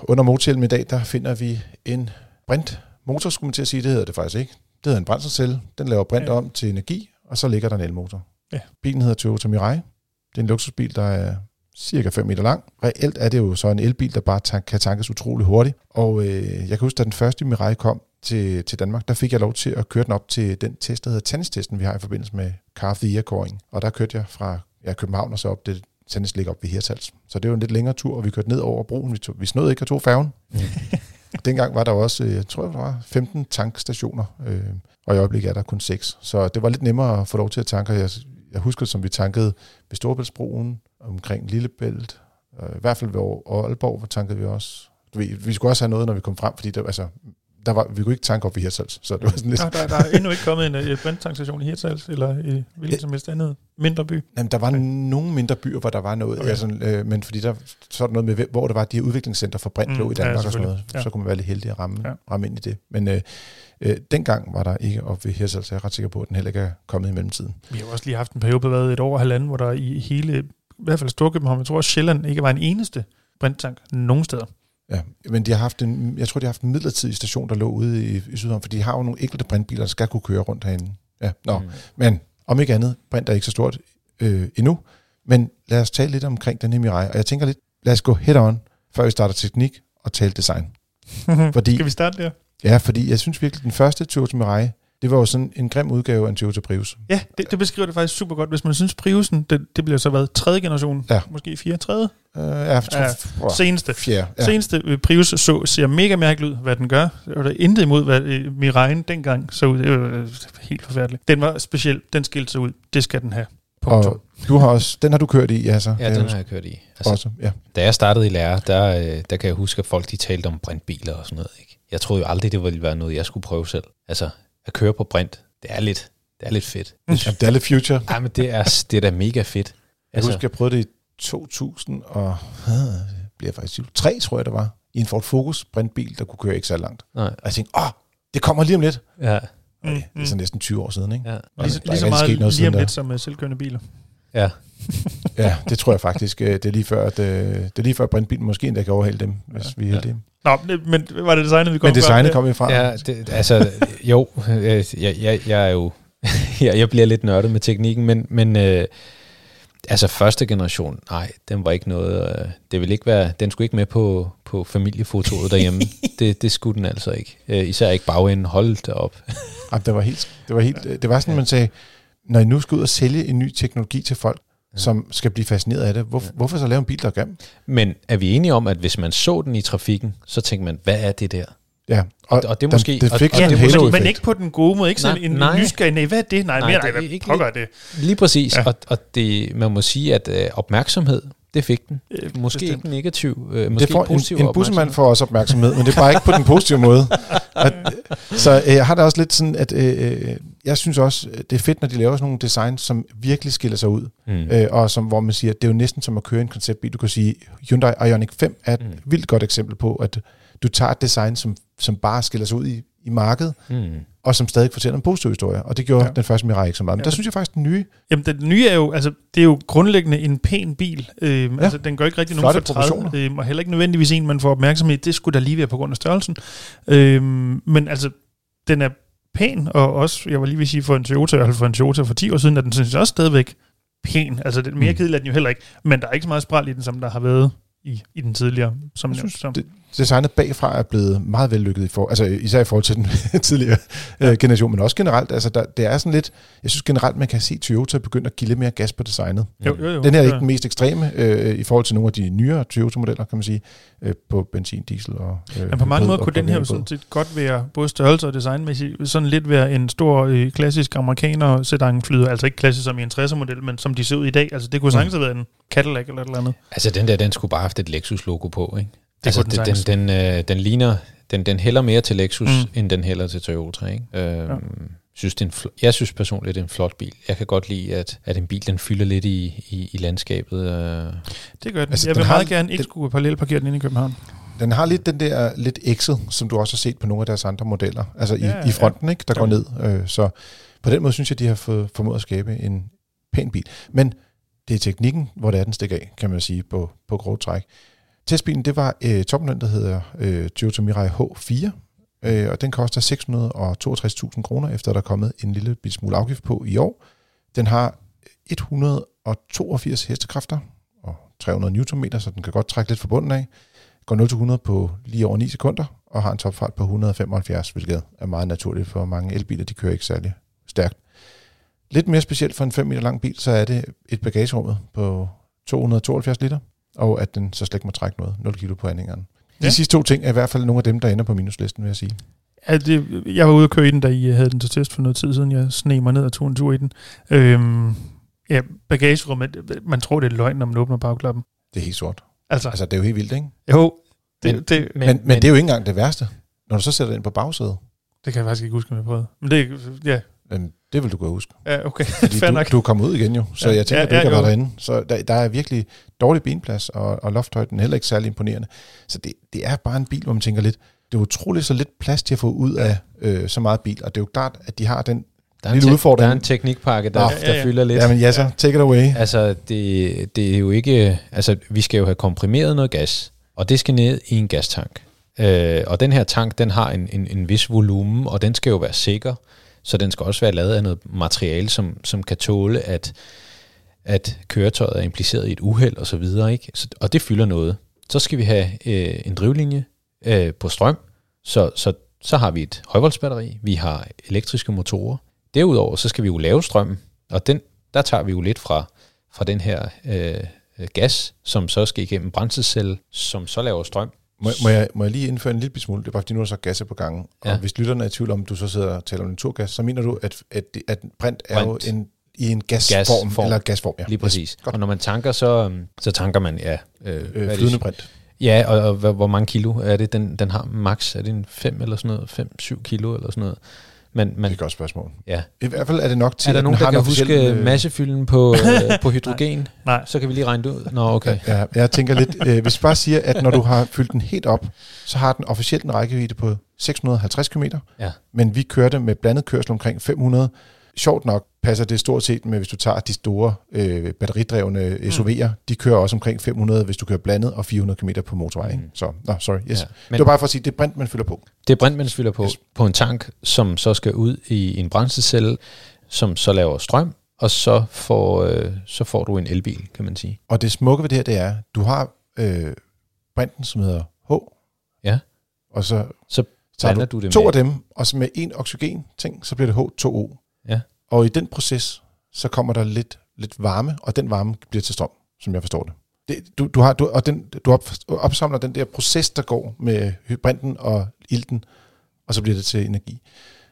under motorhjelmen i dag, der finder vi en brint motor, skulle man til at sige. Det hedder det faktisk ikke. Det hedder en brændselscelle. Den laver brint ja. om til energi, og så ligger der en elmotor. Ja. Bilen hedder Toyota Mirai. Det er en luksusbil, der er cirka 5 meter lang. Reelt er det jo så en elbil, der bare kan tankes utrolig hurtigt. Og øh, jeg kan huske, da den første Mirai kom til, til Danmark, der fik jeg lov til at køre den op til den test, der hedder tennistesten, vi har i forbindelse med Car of the Year-kåring. Og der kørte jeg fra ja, København og så op det tennis ligger op ved Hirtals. Så det var en lidt længere tur, og vi kørte ned over broen. Vi, tog, vi snød ikke at tog færgen. Mm. [laughs] Dengang var der også, jeg tror, der var 15 tankstationer, øh, og i øjeblikket er der kun 6. Så det var lidt nemmere at få lov til at tanke. Jeg, jeg husker, som vi tankede ved Storebæltsbroen, omkring Lillebælt, øh, i hvert fald ved Aalborg, hvor tankede vi også. Vi, vi skulle også have noget, når vi kom frem, fordi der, altså, der var, vi kunne ikke tanke op i Hirtshals, så det var sådan lidt... Der, der, der er endnu ikke kommet en, en brændtankstation i Hirtshals, eller i hvilken som helst andet mindre by. Jamen, der var okay. nogle mindre byer, hvor der var noget, okay. altså, øh, men fordi der så er der noget med, hvor der var de her udviklingscenter for brint mm, i Danmark ja, og sådan noget, ja. så kunne man være lidt heldig at ramme, ja. ramme ind i det. Men øh, øh, dengang var der ikke op ved Hirtshals, så jeg er ret sikker på, at den heller ikke er kommet i mellemtiden. Vi har også lige haft en periode på et år og halvanden, hvor der i hele, i hvert fald Storkøbenhavn, jeg tror også Sjælland ikke var en eneste brinttank nogen steder. Ja, men de har haft en, jeg tror, de har haft en midlertidig station, der lå ude i, i Sydhavn, for de har jo nogle enkelte brintbiler, der skal kunne køre rundt herinde. Ja, nå. Mm. Men om ikke andet, brint er ikke så stort øh, endnu. Men lad os tale lidt omkring den her Mirai, og jeg tænker lidt, lad os gå head on, før vi starter teknik og tale design. [laughs] fordi, Skal vi starte der? Ja, fordi jeg synes virkelig, den første Toyota Mirai, det var jo sådan en grim udgave af en Toyota Prius. Ja, det, det beskriver det faktisk super godt. Hvis man synes, Priusen, det, det bliver så været tredje generation, ja. måske fire tredje? Uh, ja, tror, ja, seneste. Fjerde, ja. Seneste Prius så, ser mega mærkeligt ud, hvad den gør. Det var der intet imod, hvad uh, Mirai'en dengang så ud. Det var helt forfærdeligt. Den var speciel, den skilte sig ud. Det skal den have. Og du har også, den har du kørt i, ja, så? Ja, den har jeg kørt i. Altså, også, ja. Da jeg startede i lære, der, der kan jeg huske, at folk de talte om brintbiler og sådan noget. Ikke? Jeg troede jo aldrig, det ville være noget, jeg skulle prøve selv. Altså, at køre på brint, det er lidt, det er lidt fedt. Jamen, det er lidt future. Ja, men det er, det er da mega fedt. Jeg altså, husker, jeg prøvede det i 2000 og øh, bliver faktisk 3, tror jeg det var, i en Ford Focus brintbil, der kunne køre ikke så langt. Nej. Og jeg tænkte, åh, det kommer lige om lidt. Ja. Mm, det er så næsten 20 år siden, ikke? Ja. Lige, lige så meget lige om lidt som uh, selvkørende biler. Ja. [laughs] ja, det tror jeg faktisk. Det er lige før, at, det er lige før brintbilen måske endda kan overhale dem, hvis ja. vi er heldige. Nå, men var det designet, vi kom Men designet kom vi fra. Ja, det, altså, jo, jeg, jeg, jeg er jo, [laughs] jeg, jeg bliver lidt nørdet med teknikken, men, men øh, Altså første generation, nej, den var ikke noget, øh, det ville ikke være, den skulle ikke med på, på familiefotoet derhjemme. [laughs] det, det skulle den altså ikke. Øh, især ikke bagenden, hold det op. Jamen, det var helt, det var helt, det var sådan, man sagde, når I nu skal ud og sælge en ny teknologi til folk, ja. som skal blive fascineret af det, hvor, ja. hvorfor så lave en bil, der er grim? Men er vi enige om, at hvis man så den i trafikken, så tænker man, hvad er det der? Ja, og, og det er måske... det fik og, og, halo måske, men ikke på den gode måde. Ikke sådan Nej, en nej. nysgerrig, nej, hvad er det? Nej, Nej, mere, det nej, er hvad ikke pokker er det? Lige præcis, ja. og, og det, man må sige, at øh, opmærksomhed, det fik den. Øh, Måske bestemt. ikke negativ, øh, måske det får positiv en, en bussemand får også opmærksomhed, men det er bare ikke på den positive måde. [laughs] Og, så øh, jeg har det også lidt sådan, at øh, øh, jeg synes også, det er fedt, når de laver sådan nogle design, som virkelig skiller sig ud. Mm. Øh, og som, hvor man siger, det er jo næsten som at køre en konceptbil. Du kan sige, Hyundai Ioniq 5 er et mm. vildt godt eksempel på, at du tager et design, som, som bare skiller sig ud i, i markedet, Mm. og som stadig fortæller en positiv historie. Og det gjorde Ja. den første Mirai ikke så meget. Men Ja, der synes jeg faktisk, den nye, Jamen, den nye er jo, altså, det er jo grundlæggende en pæn bil. Øhm, ja. Altså, den gør ikke rigtig nogen fortræd, proportioner. øhm, og heller ikke nødvendigvis en, man får opmærksomhed. Det skulle da lige være på grund af størrelsen. Øhm, men altså, den er pæn, og også, jeg var lige ved at sige, for en Toyota, eller for en Toyota for 10 år siden, er den synes jeg også stadigvæk pæn. Altså, det, mere Mm. kedelig er den jo heller ikke, men der er ikke så meget spræl i den, som der har været i, i den tidligere. Som Jeg jeg synes, som, det, designet bagfra er blevet meget vellykket, i for, altså især i forhold til den [laughs] tidligere øh, generation, men også generelt. Altså der, det er sådan lidt, jeg synes generelt, man kan se Toyota begynde at give lidt mere gas på designet. jo, jo, jo, Den her er ja. ikke den mest ekstreme øh, i forhold til nogle af de nyere Toyota-modeller, kan man sige, øh, på benzin, diesel og øh, Men på mange måder kunne den her sådan set godt være både størrelse og designmæssigt, sådan lidt være en stor øh, klassisk amerikaner sedan flyder, altså ikke klassisk som i en 60'er model, men som de ser ud i dag. Altså det kunne sagtens have været en Cadillac eller et eller andet. Altså den der, den skulle bare have haft et Lexus-logo på, ikke? Det altså, den den, den, den, øh, den ligner, den, den hælder mere til Lexus, Mm. end den hælder til Toyota, ikke? Øhm, ja. synes, det er en fl- jeg synes personligt, det er en flot bil. Jeg kan godt lide, at, at en bil, den fylder lidt i, i, i landskabet. Øh. Det gør den. Altså, jeg den vil har- meget gerne ikke den- skulle parallelparkere den inde i København. Den har lidt den der lidt X'et, som du også har set på nogle af deres andre modeller, altså i, Ja, i fronten, ikke, der Ja. går ned. Øh, så på den måde synes jeg, de har fået, formået at skabe en pæn bil. Men det er teknikken, hvor det er, den stikker af, kan man sige, på, på grove træk. Testbilen, det var øh, topmodellen, der hedder øh, Toyota Mirai H4, øh, og den koster 662.000 kroner, efter der er kommet en lille smule afgift på i år. Den har 182 hestekræfter og 300 Nm, så den kan godt trække lidt fra bunden af. Går 0-100 på lige over 9 sekunder, og har en topfart på 175, hvilket er meget naturligt for mange elbiler. De kører ikke særlig stærkt. Lidt mere specielt for en 5 meter lang bil, så er det et bagagerummet på 272 liter, og at den så slet ikke må trække noget, 0 kilo på anhængeren. De Ja. sidste to ting er i hvert fald nogle af dem, der ender på minuslisten, vil jeg sige. Ja, det, jeg var ude og køre i den, da I havde den til test for noget tid siden. Jeg sneg mig ned og tog en tur i den. Øhm, ja, bagagerummet, man tror, det er løgn, når man åbner bagklappen. Det er helt sort. Altså, Altså, det er jo helt vildt, ikke? jo, det, Men- det, Men, men, men det er jo ikke engang det værste. Når du så sætter det ind på bagsædet, det kan jeg faktisk ikke huske, om jeg prøvede. Men det, ja, øhm, det vil du godt huske. ja okay, [laughs] Fordi [laughs] du, nok. du er kommet ud igen jo, så Ja. jeg tænker, Ja, at du ja, ikke har været derinde. Så der, der er virkelig dårlig benplads, og, og lofthøjden er heller ikke særlig imponerende. Så det, det er bare en bil, hvor man tænker lidt, det er utroligt så lidt plads til at få ud af øh, så meget bil, og det er jo klart, at de har den... Der er, en udfordring. der er en teknikpakke, der, der Ja, ja, ja. fylder lidt. Ja, men ja, så take it away. Altså, det, det er jo ikke... Altså, vi skal jo have komprimeret noget gas, og det skal ned i en gastank. Øh, og den her tank, den har en, en, en vis volumen, og den skal jo være sikker, så den skal også være lavet af noget materiale, som, som kan tåle, at, at køretøjet er impliceret i et uheld og så videre. Ikke? Så, og det fylder noget. Så skal vi have øh, en drivlinje øh, på strøm, så, så, så har vi et højvoldsbatteri, vi har elektriske motorer. Derudover så skal vi jo lave strøm, og den, der tager vi jo lidt fra, fra den her øh, øh gas, som så skal igennem brændselscelle, som så laver strøm. Må, må, jeg, må jeg lige indføre en lille smule? Det er bare fordi, nu er så gas på gangen. Og Ja. hvis lytterne er i tvivl om, du så sidder og taler om naturgas, så mener du, at, at, at brint er Brint. jo en, i en gasform, Gasform. eller gasform, ja. Lige præcis. Godt. Og når man tanker, så, øhm, så tanker man, ja... Øh, Øh, flydende brint. Ja, og, og hvor, hvor mange kilo er det, den, den har max? Er det en 5 eller sådan noget? 5-7 kilo eller sådan noget? Men, Det er men et godt spørgsmål. ja. I hvert fald er det nok til, Er der at nogen, der kan huske øh, massefylden på, øh, [laughs] på hydrogen? Nej, Så kan vi lige regne det ud. Nå, okay. Ja, jeg tænker lidt, øh, hvis vi bare siger, at når du har fyldt den helt op, så har den officielt en rækkevidde på 650 km, Ja. men vi kørte med blandet kørsel omkring 500. Sjovt nok passer det stort set med, hvis du tager de store øh, batteridrevne SUV'er, de kører også omkring 500, hvis du kører blandet, og 400 km på motorvej. Ikke? Mm. Så, nå, sorry, yes. Ja. Men Det var bare for at sige, det er brint, man fylder på. det er brint, man fylder på, Yes. på en tank, som så skal ud i en brændselscelle, som så laver strøm, og så får, øh, så får du en elbil, kan man sige. Og det smukke ved det her, det er, du har øh, brinten, som hedder H. Ja. Og så, Så blander du du det to med- af dem, og så med en oxygen-ting, så bliver det H2O. Ja. Og i den proces, så kommer der lidt, lidt varme, og den varme bliver til strøm, som jeg forstår det. det du, du, har, du, og den, du op, opsamler den der proces, der går med brinten og ilten, og så bliver det til energi.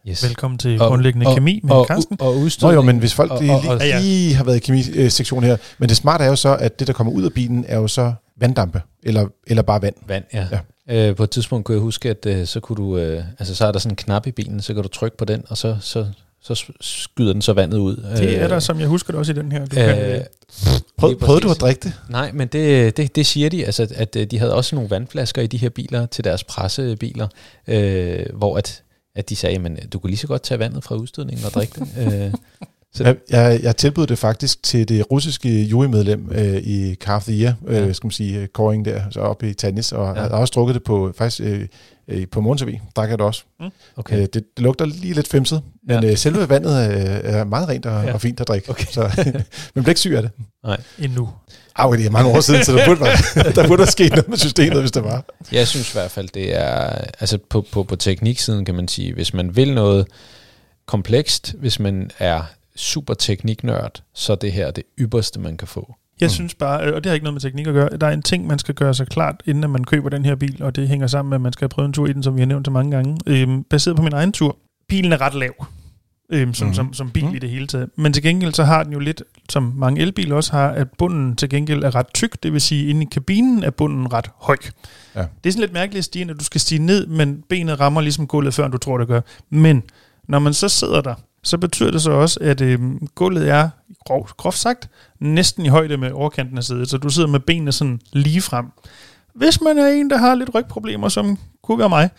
Yes. Velkommen til Og- grundlæggende og- kemi med og, Carsten. og Nå udstødning. jo, men hvis folk og- lige, og- og- lige, lige har været i kemisektionen her, men det smarte er jo så, at det, der kommer ud af bilen, er jo så vanddampe, eller, eller bare vand. Vand, ja. Ja. ja. Øh, på et tidspunkt kunne jeg huske, at øh, så kunne du, øh, altså så er der sådan en knap i bilen, så kan du trykke på den, og så, så, så skyder den så vandet ud. Det er der, som jeg husker det også i den her. Du øh, kan, øh, Prøv, prøvede du at drikke det? Nej, men det, det, det siger de, altså, at øh, de havde også nogle vandflasker i de her biler til deres pressebiler, øh, hvor at, at de sagde, men du kunne lige så godt tage vandet fra udstødningen og drikke det. øh, Så- Jeg, jeg, jeg tilbød det faktisk til det russiske jurymedlem øh, i Car of the Year, øh, Ja. skal man sige, øh, kåring der, så oppe i tennis, og Ja. ja. jeg har også drukket det på, faktisk øh, øh, på morgen TV, drak jeg det også. okay. Okay. Øh, det, det lugter lige lidt femset, men Ja. øh, selve vandet øh, er meget rent og, Ja. og fint at drikke, Okay. så [laughs] man bliver ikke syg af det. endnu. Ej, okay, det er mange år siden, så der burde, være, [laughs] der burde have sket noget med systemet, hvis det var. Jeg synes i hvert fald, det er, altså på, på, på tekniksiden kan man sige, hvis man vil noget komplekst, hvis man er super tekniknørd, så er det her det ypperste, man kan få. Jeg Mm. synes bare, og det har ikke noget med teknik at gøre, der er en ting, man skal gøre sig klart, inden man køber den her bil, og det hænger sammen med, at man skal have prøvet en tur i den, som vi har nævnt så mange gange. Øhm, baseret på min egen tur. Bilen er ret lav, øhm, som, Mhm. som, som bil Mhm. i det hele taget. Men til gengæld så har den jo lidt, som mange elbiler også har, at bunden til gengæld er ret tyk, det vil sige, inde i kabinen er bunden ret høj. Ja. Det er sådan lidt mærkeligt at stige, at du skal stige ned, men benet rammer ligesom gulvet, før du tror, det gør. Men når man så sidder der, så betyder det så også, at øhm, gulvet er, grov, groft sagt, næsten i højde med overkanten af sædet, så du sidder med benene sådan lige frem. Hvis man er en, der har lidt rygproblemer, som kunne være mig,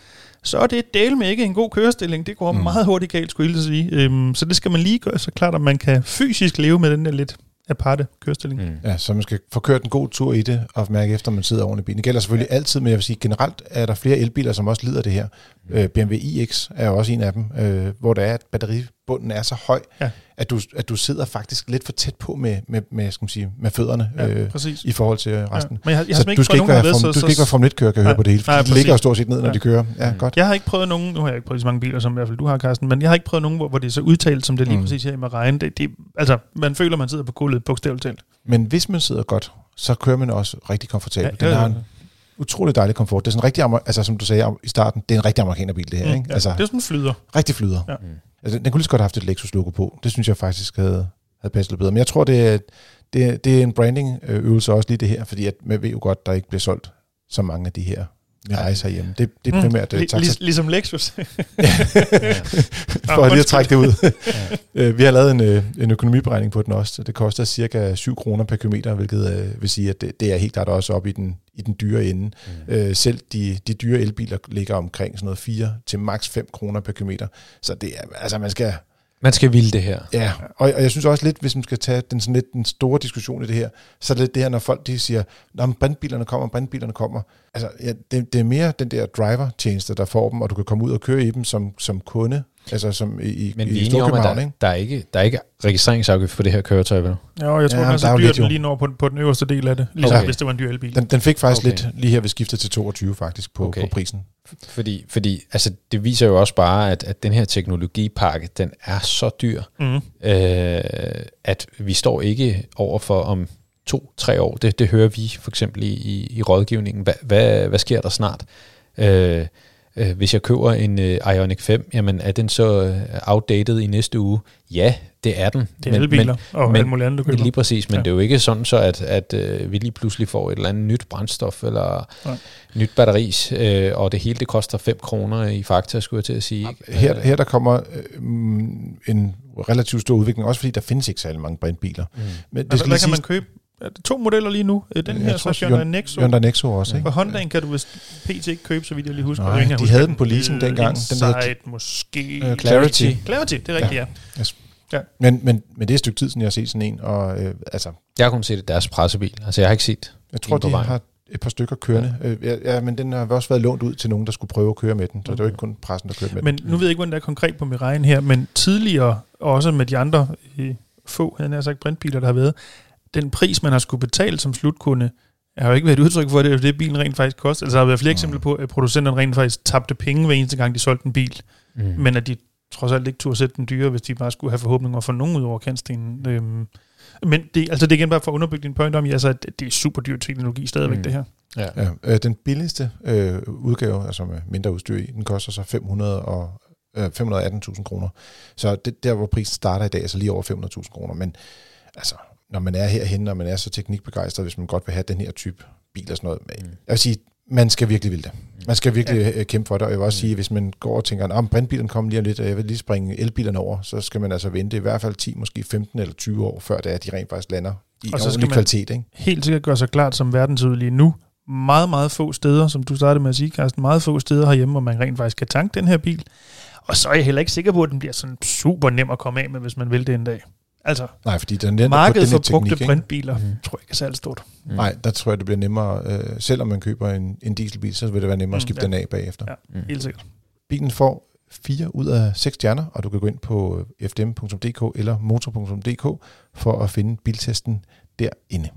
så er det del med ikke en god kørestilling. Det går mm. Mm. meget hurtigt galt, skulle jeg sige. Øhm, så det skal man lige gøre så klart, at man kan fysisk leve med den der lidt aparte kørestilling. Mm. Mm. Ja, så man skal få kørt en god tur i det, og mærke efter, at man sidder oven i bilen. Det gælder selvfølgelig altid, men jeg vil sige, generelt er der flere elbiler, som også lider det her. Øh, BMW iX er jo også en af dem, øh, hvor der er, at batteribunden er så høj, Ja. at, du, at du sidder faktisk lidt for tæt på med, med, med, skal man sige, med fødderne Ja, øh, præcis. i forhold til resten. Ja. Men jeg, jeg har så simpelthen du skal, ikke være form, du skal ikke være Formel 1-kører, kan jeg Nej. høre på det hele, Nej, fordi de ligger jo stort set ned, når Ja. de kører. Ja, Mm. godt. Jeg har ikke prøvet nogen, nu har jeg ikke prøvet så mange biler, som i hvert fald du har, Carsten, men jeg har ikke prøvet nogen, hvor, hvor det er så udtalt, som det lige mm. Præcis her i Marine. Det, det, altså, man føler, man sidder på gulvet, bogstaveligt talt. Men hvis man sidder godt, så kører man også rigtig komfortabelt. Ja, Den ja, har en utrolig dejlig komfort. Det er sådan rigtig, altså som du sagde i starten, det er en rigtig amerikanerbil det her, Mm, ikke? ja, Altså, det er sådan en flyder. rigtig flyder. Ja. Mm. Altså, den kunne lige så godt have haft et Lexus-logo på. Det synes jeg faktisk havde, havde passet lidt bedre. Men jeg tror, det er, det, er- det er en branding-øvelse også lige det her, fordi at man ved jo godt, der ikke bliver solgt så mange af de her Mirais herhjemme. Det, det er primært mm, taxa, lig- ligesom Lexus. [laughs] for lige at trække det ud. Ja. [laughs] Øh, Vi har lavet en, øh, en økonomiberegning på den også. Det koster cirka 7 kroner per kilometer, hvilket vil sige, at det, det er helt klart også op i den, i den dyre ende. Mm. Øh, selv de, de dyre elbiler ligger omkring sådan noget 4 til maks 5 kroner per kilometer. Så det er, altså man skal, man skal ville det her. ja, og, og jeg synes også lidt, hvis man skal tage den, sådan lidt, den store diskussion i det her, så er det lidt det her, når folk de siger, når brandbilerne kommer, brandbilerne kommer. Altså, ja, det, det, er mere den der driver-tjeneste, der får dem, og du kan komme ud og køre i dem som, som kunde, altså som i, i, Men i vi er enige om, at Storkøbenhavn, der, ikke? der, er ikke, der er ikke registreringsafgift på det her køretøj, vel? Ja, og jeg tror, Ja, den er der er så dyr, den lige når på, på den øverste del af det. Ligesom Okay. hvis det var en dyr elbil. Den, den fik faktisk Okay. lidt lige her ved skiftet til 22 faktisk på, Okay. okay. på prisen. Fordi, fordi altså, det viser jo også bare, at, at den her teknologipakke, den er så dyr, Mm. øh, at vi står ikke over for om to-tre år. Det, det hører vi for eksempel i, i, i rådgivningen. Hvad, hvad, hvad sker der snart? Øh, øh, hvis jeg køber en øh, Ioniq 5, jamen er den så øh, outdated i næste uge? Ja, det er den. Det er elbiler men, og men- alt muligt andet, du køber. Lige præcis, men Ja. det er jo ikke sådan så, at, at øh, vi lige pludselig får et eller andet nyt brændstof eller Nej. nyt batteris, øh, og det hele det koster 5 kroner i Fakta, skulle jeg til at sige. ikke? Her, her der kommer øh, en relativt stor udvikling, også fordi der findes ikke særlig mange brandbiler. Mm. Men Altså, skal hvad lige kan man købe? Er det to modeller lige nu? Øh, Den Jeg her, tror, så Hyundai Hyun- Nexo. Hyundai Nexo også, ikke? Og Hondaen kan du vist pt. ikke købe, så vidt jeg lige husker. Nej, Jeg de huske havde den på leasing Øh, dengang. Den der hed- Insight måske. Øh, Clarity. Clarity, det er rigtigt, ja. Men, men, men det er et stykke tid siden, jeg har set sådan en, og øh, altså, Jeg har kun set det deres pressebil. Altså, jeg har ikke set. jeg tror, de vejen. har et par stykker kørende. Ja. Øh, ja, ja, men den har også været lånt ud til nogen, der skulle prøve at køre med den, så det er jo ikke kun pressen, der kørte med Men den. nu ved jeg ikke, hvordan det er konkret på Mirai her, men tidligere, og også med de andre, øh, få, havde jeg sagt, brintbiler, der har været, den pris, man har skulle betale som slutkunde, har jo ikke været et udtryk for, at det er det, bilen rent faktisk koster. Altså, der har været flere eksempler på, at producenterne rent faktisk tabte penge hver eneste gang, de solgte en bil. Mm. Men at de trods alt ikke turde sætte den dyre, hvis de bare skulle have forhåbninger for nogen ud over kantstenen. Øhm, men det, altså det er igen bare for at underbygge din point om, altså, at det er super dyr teknologi stadigvæk, mm. det her. Ja. Ja, øh, den billigste øh, udgave, altså med mindre udstyr i, den koster så 500 og, øh, 518.000 kroner. Så det der, hvor prisen starter i dag, er så lige over 500.000 kroner. Men altså, når man er herhen, og man er så teknikbegejstret, hvis man godt vil have den her type bil og sådan noget. Mm. Jeg vil sige, man skal virkelig vil det. Man skal virkelig ja. Øh, kæmpe for det, og jeg vil også mm. sige, hvis man går og tænker, at brintbilen kommer lige om lidt, og jeg vil lige springe elbilerne over, så skal man altså vente i hvert fald 10, måske 15 eller 20 år, før det er, at de rent faktisk lander i og så skal man kvalitet. Ikke? helt sikkert gøre sig klart, som verden ser ud lige nu, meget, meget få steder, som du startede med at sige, Carsten, meget få steder herhjemme, hvor man rent faktisk kan tanke den her bil. Og så er jeg heller ikke sikker på, at den bliver sådan super nem at komme af med, hvis man vil det en dag. Altså, Nej, fordi den er markedet for brugte teknik, brintbiler, mm. tror jeg ikke er særlig stort. Mm. Nej, der tror jeg, det bliver nemmere. Øh, selvom man køber en, en dieselbil, så vil det være nemmere mm, at skifte ja. den af bagefter. Ja, mm. helt sikkert. Bilen får 4 ud af 6 stjerner, og du kan gå ind på fdm.dk eller motor.dk for at finde biltesten derinde.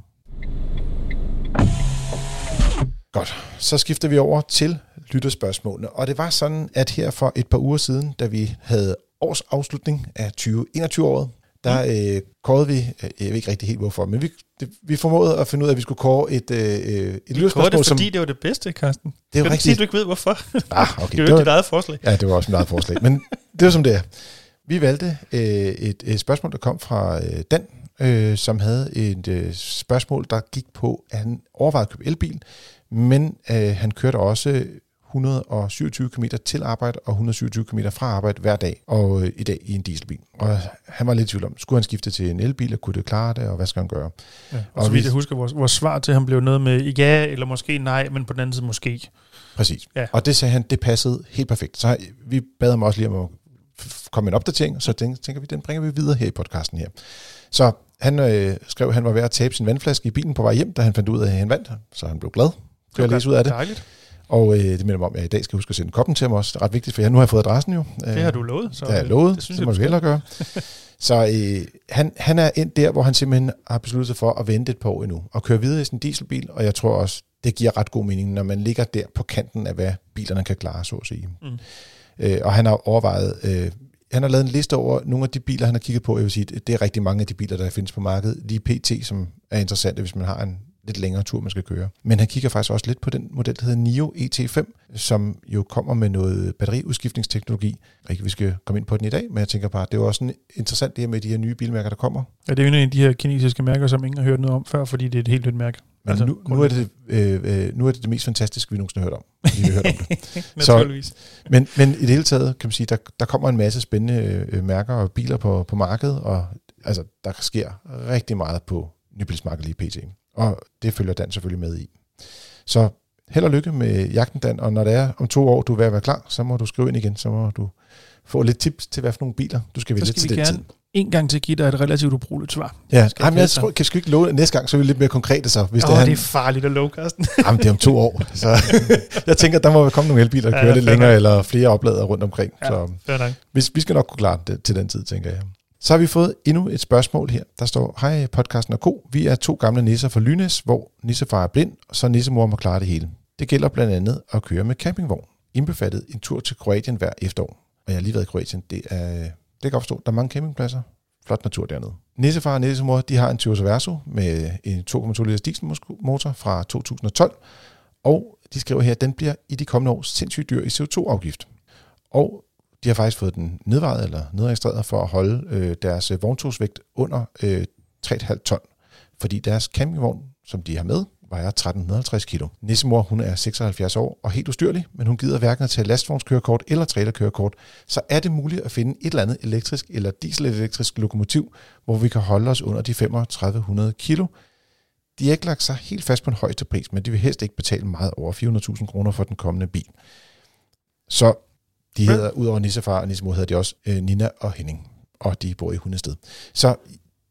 Godt, så skifter vi over til lytterspørgsmålene. Og det var sådan, at her for et par uger siden, da vi havde års afslutning af 2021-året, der mm. øh, kårede vi, øh, jeg ved ikke rigtig helt hvorfor, men vi, det, vi formåede at finde ud af, at vi skulle kåre et, øh, et lytterspørgsmål. det, fordi som, det var det bedste, Carsten. Det er jo rigtigt. Sige, du ikke ved hvorfor. Ah, okay. [laughs] det var jo dit eget forslag. Ja, det var også mit eget forslag. Men det var som det er. Vi valgte øh, et, et spørgsmål, der kom fra øh, Dan, øh, som havde et øh, spørgsmål, der gik på, at han overvejede at købe elbil, men øh, han kørte også 127 km til arbejde og 127 km fra arbejde hver dag, og øh, i dag i en dieselbil. Og han var lidt i tvivl om, skulle han skifte til en elbil, og kunne det klare det, og hvad skal han gøre? Ja, og, og så vidt jeg husker, vores, vores svar til ham blev noget med ja, eller måske nej, men på den anden side måske. Præcis. Ja. Og det sagde han, det passede helt perfekt. Så vi bad ham også lige om at komme en opdatering, så tænker vi, den bringer vi videre her i podcasten her. Så han øh, skrev, at han var ved at tabe sin vandflaske i bilen på vej hjem, da han fandt ud af, at han vandt, så han blev glad. Det var læse ud af det. Dejligt. Og øh, det minder mig om, at jeg i dag skal huske at sende koppen til ham også. Det er ret vigtigt, for jeg nu har jeg fået adressen jo. Det har du lovet. Så det har jeg lovet, det, synes det må vi hellere gøre. [laughs] så øh, han, han er ind der, hvor han simpelthen har besluttet sig for at vente et par år endnu, og køre videre i sin dieselbil, og jeg tror også, det giver ret god mening, når man ligger der på kanten af, hvad bilerne kan klare, så at sige. Mm. Øh, og han har overvejet, øh, han har lavet en liste over nogle af de biler, han har kigget på. Jeg vil sige, det er rigtig mange af de biler, der findes på markedet. Lige PT, som er interessante, hvis man har en lidt længere tur, man skal køre. Men han kigger faktisk også lidt på den model, der hedder NIO ET5, som jo kommer med noget batteriudskiftningsteknologi. Ikke, vi skal komme ind på den i dag, men jeg tænker bare, det er jo også en interessant det her med de her nye bilmærker, der kommer. Ja, det er jo en af de her kinesiske mærker, som ingen har hørt noget om før, fordi det er et helt nyt mærke. Men altså, nu, nu, er det, øh, øh, nu er det det mest fantastiske, vi nogensinde har hørt om. [laughs] Vi har hørt om det. Naturligvis. Så, men, men i det hele taget, kan man sige, der, der kommer en masse spændende øh, mærker og biler på, på markedet, og altså, der sker rigtig meget på nybilsmarkedet lige pt. Og det følger Dan selvfølgelig med i. Så held og lykke med jagten, Dan, og når det er om to år, du er ved at være klar, så må du skrive ind igen, så må du få lidt tips til, hvad for nogle biler du skal vælge til den tid. en gang til give dig et relativt ubrugeligt svar. Ja, Ej, men jeg tror, kan ikke love næste gang, så er vi lidt mere konkrete så. Hvis oh, det, er, det er farligt at love, Carsten. [laughs] Jamen, det er om to år. Så [laughs] jeg tænker, der må komme nogle elbiler, der ja, kører lidt længere, nok. eller flere oplader rundt omkring. Ja, så. Vi, vi skal nok kunne klare det til den tid, tænker jeg. Så har vi fået endnu et spørgsmål her. Der står, hej podcasten og ko. Vi er to gamle nisser fra Lynes, hvor nissefar er blind, så nissemor må klare det hele. Det gælder blandt andet at køre med campingvogn. Indbefattet en tur til Kroatien hver efterår. Og jeg har lige været i Kroatien. Det er, det kan jeg forstå. Der er mange campingpladser. Flot natur dernede. Nissefar og nissemor, de har en Toyota Verso med en 2,2 liters dieselmotor fra 2012. Og de skriver her, at den bliver i de kommende år sindssygt dyr i CO2-afgift. Og de har faktisk fået den nedvejet eller nedregistreret for at holde øh, deres øh, vogntogsvægt under øh, 3,5 ton. Fordi deres campingvogn, som de har med, vejer 1350 kilo. Nissemor, hun er 76 år og helt ustyrlig, men hun gider hverken at tage lastvognskørekort eller trailerkørekort. Så er det muligt at finde et eller andet elektrisk eller dieselelektrisk lokomotiv, hvor vi kan holde os under de 3500 kilo. De har ikke lagt sig helt fast på en højeste pris, men de vil helst ikke betale meget over 400.000 kroner for den kommende bil. Så de hedder, udover Nissefar og Nissemor, hedder de også øh, Nina og Henning, og de bor i Hundested. Så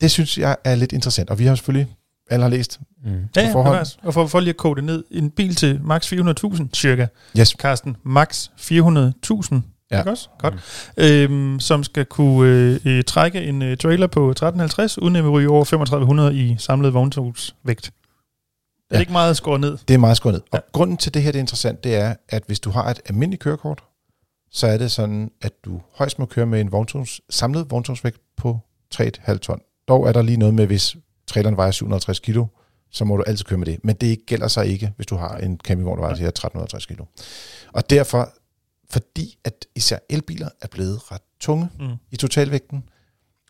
det synes jeg er lidt interessant, og vi har selvfølgelig alle har læst mm. ja, ja, forhånd. Og for, for lige at kode det ned, en bil til max 400.000 cirka. Yes. Carsten, max 400.000 Ja. Ikke også? Godt. Øhm, som skal kunne øh, øh, trække en øh, trailer på 1350, uden at vi ryger over 3500 i samlet vogntogsvægt. Er Ja. det ikke meget skåret ned? Det er meget skåret ned. Og Ja. grunden til det her det er interessant, det er, at hvis du har et almindeligt kørekort, så er det sådan, at du højst må køre med en vogntogs, samlet vogntogsvægt på 3,5 ton. Dog er der lige noget med, hvis traileren vejer 750 kilo, så må du altid køre med det. Men det gælder så ikke, hvis du har en campingvogn, der vejer ja. 1350 kilo. Og derfor, fordi at især elbiler er blevet ret tunge Mm. i totalvægten,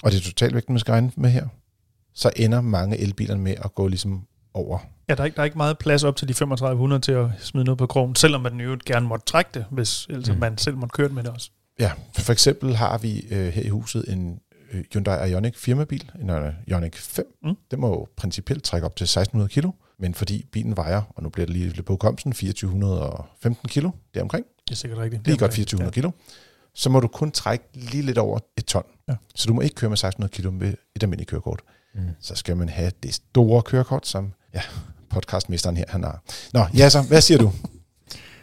og det er totalvægten, man skal regne med her, så ender mange elbilerne med at gå ligesom over Ja, der er, ikke, der er ikke meget plads op til de 3500 til at smide noget på krogen, selvom man jo gerne måtte trække det, hvis altså Mm. man selv måtte køre det med det også. Ja, for eksempel har vi øh, her i huset en øh, Hyundai Ioniq firmabil, en øh, Ioniq 5. Mm. Den må jo principielt trække op til 1600 kilo, men fordi bilen vejer, og nu bliver det lige lidt på hukommelsen, 2415 kilo, det er omkring, Det er sikkert rigtigt. lige Det er godt 2400 kilo, så må du kun trække lige lidt over et ton. Ja. Så du må ikke køre med 1600 kilo med et almindeligt kørekort. Mm. Så skal man have det store kørekort, som ja, podcastmesteren her, han har. Nå, ja så, hvad siger du?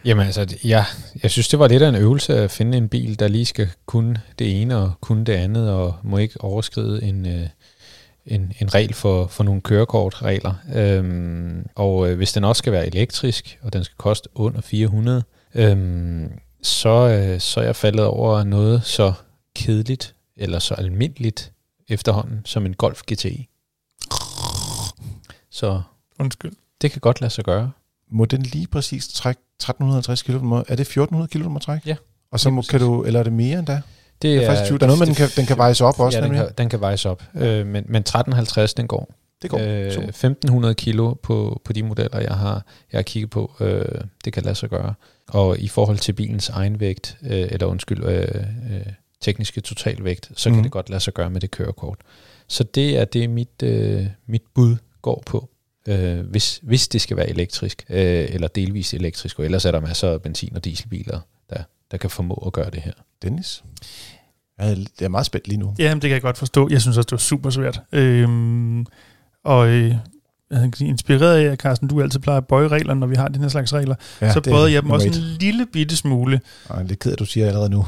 Jamen altså, ja, jeg synes, det var lidt af en øvelse at finde en bil, der lige skal kunne det ene og kunne det andet, og må ikke overskride en, øh, en, en regel for, for nogle kørekortregler. Øhm, og øh, hvis den også skal være elektrisk, og den skal koste under 400, øhm, så, øh, så er jeg faldet over noget så kedeligt, eller så almindeligt efterhånden, som en Golf GTI. Så Undskyld. det kan godt lade sig gøre. Må den lige præcis trække 1350 kilo? Må- Er det 1400 kilo, du må trække? Ja, Og så må, kan du, eller er det mere end da? Det Jeg er faktisk i tvivl. Der er noget med, den kan, den kan vejes op også, ja, den nemlig. kan, den kan vejes op. Øh, men, men 1350, den går. Det går. Øh, Super. 1500 kilo på, på de modeller, jeg har, jeg har kigget på. Øh, det kan lade sig gøre. Og i forhold til bilens egen vægt, øh, eller undskyld, øh, øh, tekniske totalvægt, så kan Mhm. det godt lade sig gøre med det kørekort. Så det er det, mit, øh, mit bud går på. Øh, hvis, hvis det skal være elektrisk, øh, eller delvis elektrisk, og ellers er der masser af benzin- og dieselbiler, der, der kan formå at gøre det her. Dennis? Jeg er, er meget spændt lige nu. Ja, det kan jeg godt forstå. Jeg synes også, det var super svært. Øhm, og øh, inspireret af, at Carsten, du altid plejer at bøje reglerne, når vi har den her slags regler, ja, så bøjede jeg dem også en lille bitte smule. Det er ked at du siger allerede nu.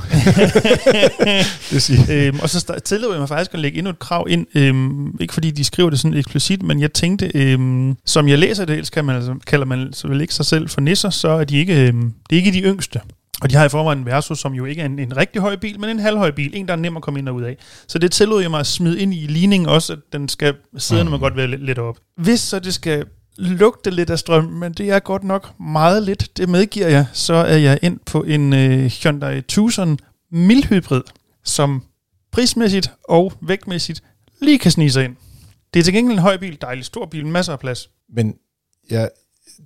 [laughs] det siger. øhm, og så tillod jeg mig faktisk at lægge endnu et krav ind. Øhm, ikke fordi de skriver det sådan eksplicit, men jeg tænkte, øhm, som jeg læser det, ellers kan man, altså, kalder man vel ikke sig selv for nisser, så er de ikke, øhm, det er ikke de yngste. Og de har i forvejen en Versus, som jo ikke er en, en rigtig høj bil, men en halvhøj bil. En, der er nem at komme ind og ud af. Så det tillod jeg mig at smide ind i ligningen også, at den skal sidde, når man Mm. godt vil lidt, lidt op. Hvis så det skal lugte lidt af strøm, men det er godt nok meget lidt, det medgiver jeg, så er jeg ind på en øh, Hyundai Tucson mildhybrid, som prismæssigt og vægtmæssigt lige kan snige sig ind. Det er til gengæld en høj bil, dejlig stor bil, masser af plads. Men ja,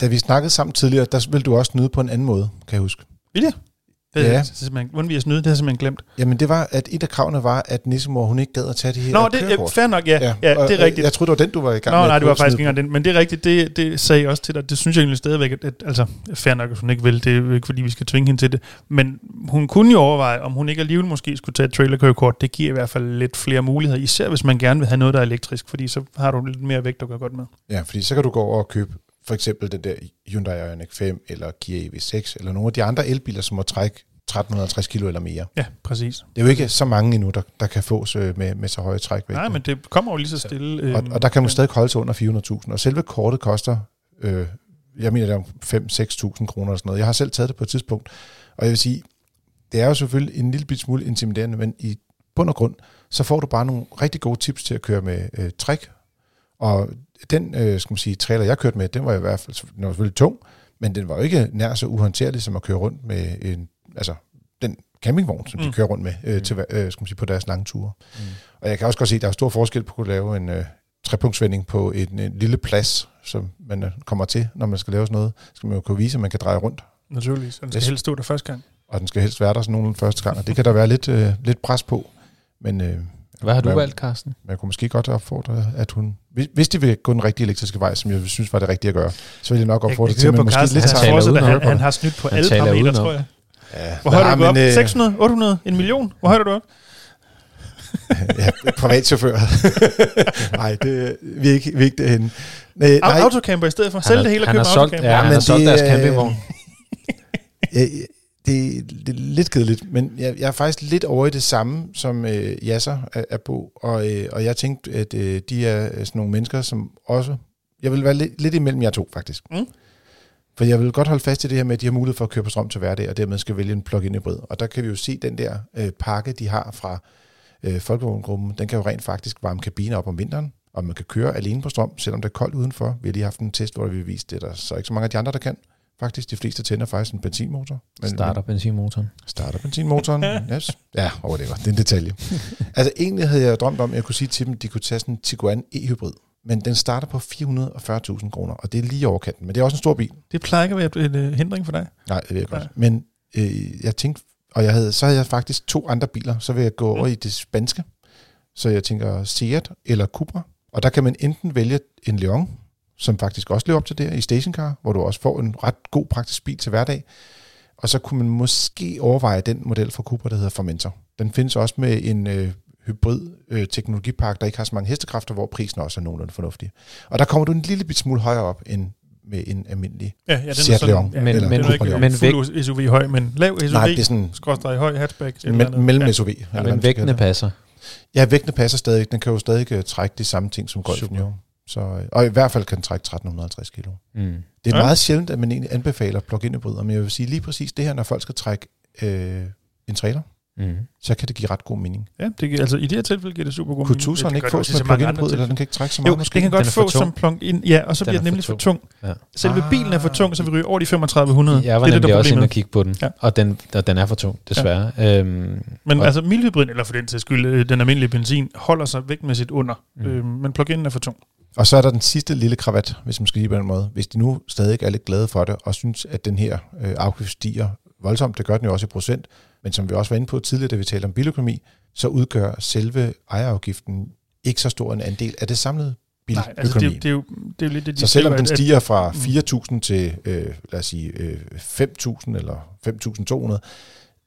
da vi snakkede sammen tidligere, der ville du også nyde på en anden måde, kan jeg huske. Vil jeg? Det, Ja. ja. simpelthen, vil jeg snyde? Det har jeg simpelthen glemt. Jamen det var, at et af kravene var, at Nissemor, hun ikke gad at tage det her Nå, det er fair nok, ja. ja, ja og- det er rigtigt. Jeg troede, det var den, du var i gang Nå, med. nej, at det var at faktisk ikke engang den. Men det er rigtigt, det, det sagde jeg også til dig. Det synes jeg egentlig stadigvæk, at, at altså, fair nok, at hun ikke vil. Det er ikke, fordi vi skal tvinge hende til det. Men hun kunne jo overveje, om hun ikke alligevel måske skulle tage et trailerkørekort. Det giver i hvert fald lidt flere muligheder, især hvis man gerne vil have noget, der er elektrisk, fordi så har du lidt mere vægt at gøre godt med. Ja, fordi så kan du gå over og købe for eksempel den der Hyundai Ioniq 5 eller Kia EV6 eller nogle af de andre elbiler, som må trække 1350 kilo eller mere. Ja, præcis. Det er jo ikke så mange endnu, der, der kan fås øh, med, med så høje trækvægte. Nej, men det kommer jo lige så stille. og, øhm, og der kan man ja. stadig holde sig under 400.000. Og selve kortet koster, øh, jeg mener det er om 5-6.000 kroner og sådan noget. Jeg har selv taget det på et tidspunkt. Og jeg vil sige, det er jo selvfølgelig en lille bit smule intimiderende, men i bund og grund, så får du bare nogle rigtig gode tips til at køre med øh, træk. Og den, øh, skal man sige, trailer, jeg kørte med, den var i hvert fald den var selvfølgelig tung, men den var jo ikke nær så uhåndterlig, som at køre rundt med en, altså den campingvogn, som mm. de Mm. kører rundt med øh, til, øh, skal man sige, på deres lange ture. Mm. Og jeg kan også godt se, at der er stor forskel på at kunne lave en øh, trepunktsvending på en, en lille plads, som man øh, kommer til, når man skal lave sådan noget. Skal man jo kunne vise, at man kan dreje rundt, Naturligvis. Og den skal helst stå der første gang. og den skal helst være der sådan nogenlunde første gang, og det kan der være lidt, øh, lidt pres på. Men øh, Hvad har du Hvad- valgt, Carsten? man kunne måske godt opfordre, at hun... Hvis, hvis de vil gå den rigtige elektriske vej, som jeg synes var det rigtige at gøre, så vil jeg nok opfordre jeg til, at man måske Carsten, lidt han, fortsætter, udenom. han, han har snydt på Han alle parametre, tror jeg. Ja, Hvor højt er du op? øh, 600? 800? En million? Hvor højt er du op? [laughs] ja, privatchauffør. [laughs] nej, det, vi er ikke, vi er ikke derhenne. Nej, nej, Autocamper i stedet for. Han Sælg det hele og han køb en solgt, autocamper. ja, Ja, han men har solgt det, deres campingvogn. [laughs] det, det er lidt kedeligt, men jeg, jeg er faktisk lidt over i det samme, som øh, Yasser er, er på, og, øh, og jeg tænkte, at øh, de er sådan nogle mennesker, som også... Jeg vil være lidt, lidt imellem jer to, faktisk. Mm. For jeg vil godt holde fast i det her med, at de har mulighed for at køre på strøm til hverdag, og dermed skal vælge en plug-in hybrid. Og der kan vi jo se den der øh, pakke, de har fra øh, Folkevogngruppen, den kan jo rent faktisk varme kabiner op om vinteren, og man kan køre alene på strøm, selvom det er koldt udenfor. Vi har lige haft en test, hvor vi viste det, der så ikke så mange af de andre, der kan. Faktisk, de fleste tænder faktisk en benzinmotor. Men, Starter benzinmotoren. Starter benzinmotoren. [laughs] yes. Ja, over det Det er en detalje. [laughs] altså egentlig havde jeg drømt om, at jeg kunne sige til dem, at de kunne tage sådan en Tiguan e-hybrid. Men den starter på 440.000 kroner, og det er lige overkanten. Men det er også en stor bil. Det plejer ikke at være en uh, hindring for dig. Nej, det ved jeg godt. Men øh, jeg tænkte, og jeg havde, så havde jeg faktisk to andre biler. Så vil jeg gå over i det spanske. Så jeg tænker Seat eller Cupra. Og der kan man enten vælge en Leon, som faktisk også lever op til det i stationcar, hvor du også får en ret god praktisk bil til hverdag. Og så kunne man måske overveje den model fra Cupra, der hedder Formentor. Den findes også med en øh, hybrid øh, teknologipark, der ikke har så mange hestekræfter, hvor prisen også er nogenlunde fornuftig. Og der kommer du en lille bit smule højere op end med en almindelig Ja, ja den Seat er sådan, Leon. ja, Men- eller, men- den er ikke men men fuld SUV høj, men lav SUV, Nej, det er sådan skråstrej høj hatchback. et eller me- andet. mellem ja. SUV. man Men vægtene passer. Ja, vægtene passer stadig. Den kan jo stadig uh, trække de samme ting som Golfen Super. jo. Så, øh, og i hvert fald kan den trække 1350 kilo. Mm. Det er Ja. meget sjældent, at man egentlig anbefaler plug-in hybrider, men jeg vil sige lige præcis det her, når folk skal trække øh, en trailer, Mm. så kan det give ret god mening. Ja, det, giver- altså i det her tilfælde giver det super god Kunne mening. Det ikke få mange plug-in hybrid, eller den kan ikke trække så meget Jo, måske? det kan Den godt for få tung. som plug-in, ja, og så Den bliver er den for nemlig for tung. tung. Ja. Selve Ah. bilen er for tung, så vi ryger over de 3500. Jeg var det er det, der er også inde og kigge på den, Ja. og, den, og den er for tung, desværre. Ja. Øhm, Men Og- altså mildhybriden, eller for den til skyld, øh, den almindelige benzin, holder sig vægtmæssigt under. Mm. Mm. Øhm, men plug-in er for tung. Og så er der den sidste lille kravat, hvis man skal sige på den måde. Hvis de nu stadig er lidt glade for det, og synes, at den her øh, afgift stiger voldsomt, det gør den jo også i procent, men som vi også var inde på tidligere, da vi talte om biløkonomi, så udgør selve ejerafgiften ikke så stor en andel af det samlede Nej, biløkonomi. altså det, er det, er jo, det er jo lidt det, de så selvom den stiger fra Mm. 4.000 til, øh, lad os sige, øh, 5.000 eller 5.200,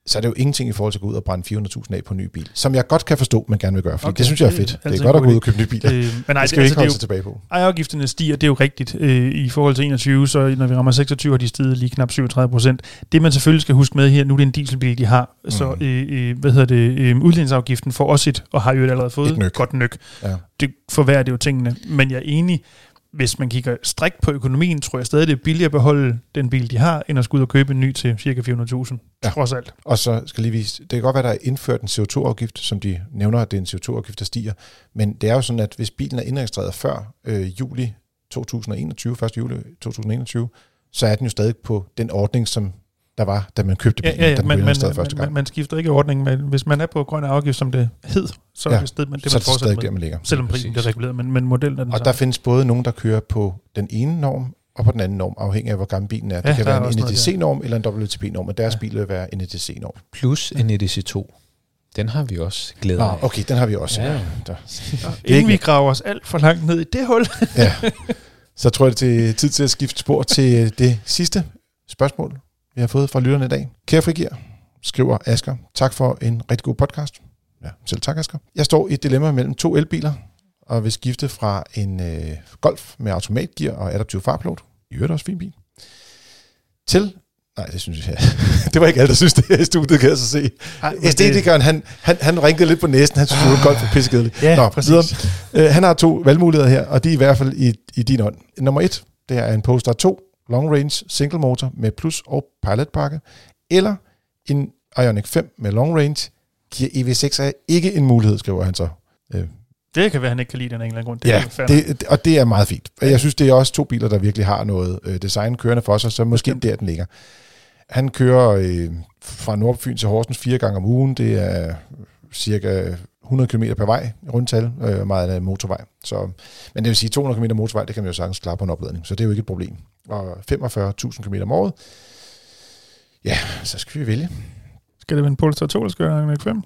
så er det jo ingenting i forhold til at gå ud og brænde 400.000 af på en ny bil. Som jeg godt kan forstå, man gerne vil gøre, for okay, det synes jeg er det fedt. Det altid er godt at gå ud og købe nye biler. Øh, men nej, det skal det, vi altså, ikke det er holde sig tilbage på. ejerafgifterne stiger, det er jo rigtigt. Øh, I forhold til 21, så når vi rammer 26, har de steget lige knap 37 procent. Det man selvfølgelig skal huske med her, nu er det en dieselbil, de har, mm. så øh, øh, hvad hedder det, øh, udlændingsafgiften får også et, og har jo allerede fået Et nøk. godt nøk. Ja. Det forværrer det jo tingene. Men jeg er enig, hvis man kigger strikt på økonomien, tror jeg stadig, det er billigere at beholde den bil, de har, end at skulle ud og købe en ny til ca. 400.000. Ja. Trods alt. Og så skal lige vise, det kan godt være, der er indført en CO2-afgift, som de nævner, at det er en CO2-afgift, der stiger. Men det er jo sådan, at hvis bilen er indregistreret før øh, juli 2021, 1. juli 2021, så er den jo stadig på den ordning, som der var, da man købte Ja, bilen, ja, ja da den man, man, første gang. man, man skifter ikke ordning, men hvis man er på grøn afgift, som det hed, så Ja, er det sted, man, det, så man det fortsætter stadig med. der, man ligger. Selvom prisen bliver reguleret, men, men modellen er den Og der findes både nogen, der kører på den ene norm, og på den anden norm, afhængig af, hvor gammel bilen er. Det Ja, kan der er være en. NEDC-norm eller en WLTP-norm, og deres Ja. bil vil være en NEDC-norm. plus en EDC2. Den har vi også glæde Nå, af. okay, den har vi også. Ja. Ja. Der. Inden vi graver os alt for langt ned i det hul. Ja. Så tror jeg, det er tid til at skifte spor til det sidste spørgsmål, vi har fået fra lytterne i dag. Kære frigir, skriver Asker. Tak for en rigtig god podcast. Ja, selv tak, Asker. Jeg står i et dilemma mellem to elbiler, og vil skifte fra en øh, Golf med automatgear og adaptiv farpilot, i øvrigt også fin bil, til... Nej, det synes jeg. [laughs] det var ikke alle, der synes det her i studiet, kan jeg så se. Æstetikeren, han, han, han ringede lidt på næsen. Han synes, at golf er pissekedeligt. Ja, Nå, præcis. videre. Øh, han har to valgmuligheder her, og de er i hvert fald i, i din ånd. Nummer et, det er en Polestar 2 long range single motor med plus- og pilotpakke, eller en Ioniq 5 med long range, giver EV6 er ikke en mulighed, skriver han så. Øh, Det kan være, han ikke kan lide den af en eller anden grund. Det ja, er det, og det er meget fint. Jeg synes, det er også to biler, der virkelig har noget øh, design kørende for sig, så måske Bestemt. der, den ligger. Han kører øh, fra Nordfyn til Horsens fire gange om ugen. Det er cirka 100 km per vej i rundtal, øh, meget af motorvej. Så, men det vil sige, 200 km motorvej, det kan man jo sagtens klare på en opladning, så det er jo ikke et problem. Og 45.000 km om året, ja, så skal vi vælge. Skal det være en Polestar 2, eller skal det være en 5?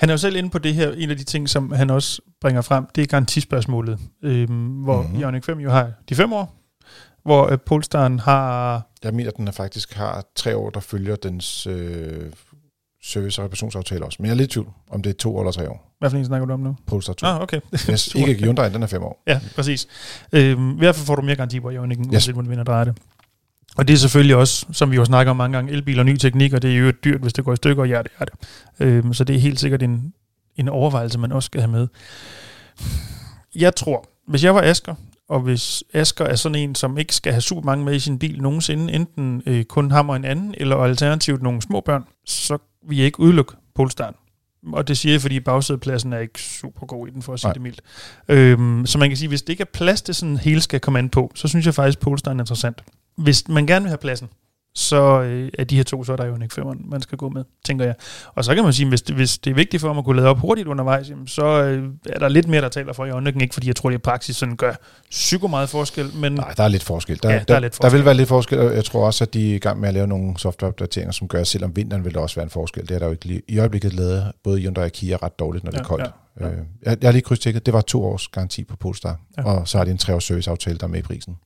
Han er jo selv inde på det her, en af de ting, som han også bringer frem, det er garantispørgsmålet, øhm, hvor Mhm. mm-hmm. Ioniq 5 jo har de fem år, hvor øh, Polestaren har... Jeg mener, at den er faktisk har tre år, der følger dens øh, service- og reparationsaftale også. Men jeg er lidt i tvivl, om det er to eller tre år. Hvad for en snakker du om nu? Polestar 2. Ah, okay. Yes, ikke Hyundai, den er fem år. Ja, præcis. Øhm, I hvert fald får du mere garanti på Ioniq'en, Yes. hvordan du vinder drejer det. Og det er selvfølgelig også, som vi jo snakker om mange gange, elbiler og ny teknik, og det er jo dyrt, hvis det går i stykker, ja, det er det. Øhm, så det er helt sikkert en, en overvejelse, man også skal have med. Jeg tror, hvis jeg var Asker, og hvis Asker er sådan en, som ikke skal have super mange med i sin bil nogensinde, enten øh, kun ham og en anden, eller alternativt nogle små børn, så jeg ikke udelukke Polestar. Og det siger jeg, fordi bagsædepladsen er ikke super god i den, for at sige Nej. det mildt. Øhm, så man kan sige, hvis det ikke er plads til sådan hele skal komme an på, så synes jeg faktisk, Polestar er interessant. Hvis man gerne vil have pladsen, så øh, er de her to, så er der jo en ikke man skal gå med, tænker jeg. Og så kan man sige, hvis det, hvis det er vigtigt for ham at kunne lade op hurtigt undervejs, jamen, så øh, er der lidt mere, der taler for i øjeblikket. Ikke fordi jeg tror, det i praksis sådan gør psyko meget forskel, men Nej, der er lidt forskel. Der, Ja, der der, er lidt der forskel. vil være lidt forskel, og jeg tror også, at de er i gang med at lave nogle softwareopdateringer, som gør, at selvom vinteren vil der også være en forskel. Det er der jo ikke lige. I øjeblikket lavet både Hyundai og Kia ret dårligt, når det er Ja, koldt. ja, ja. Øh, jeg, jeg har lige krydstjekket, det var to års garanti på Polestar, Ja. og så har de en tre års serviceaftale, der er med i prisen.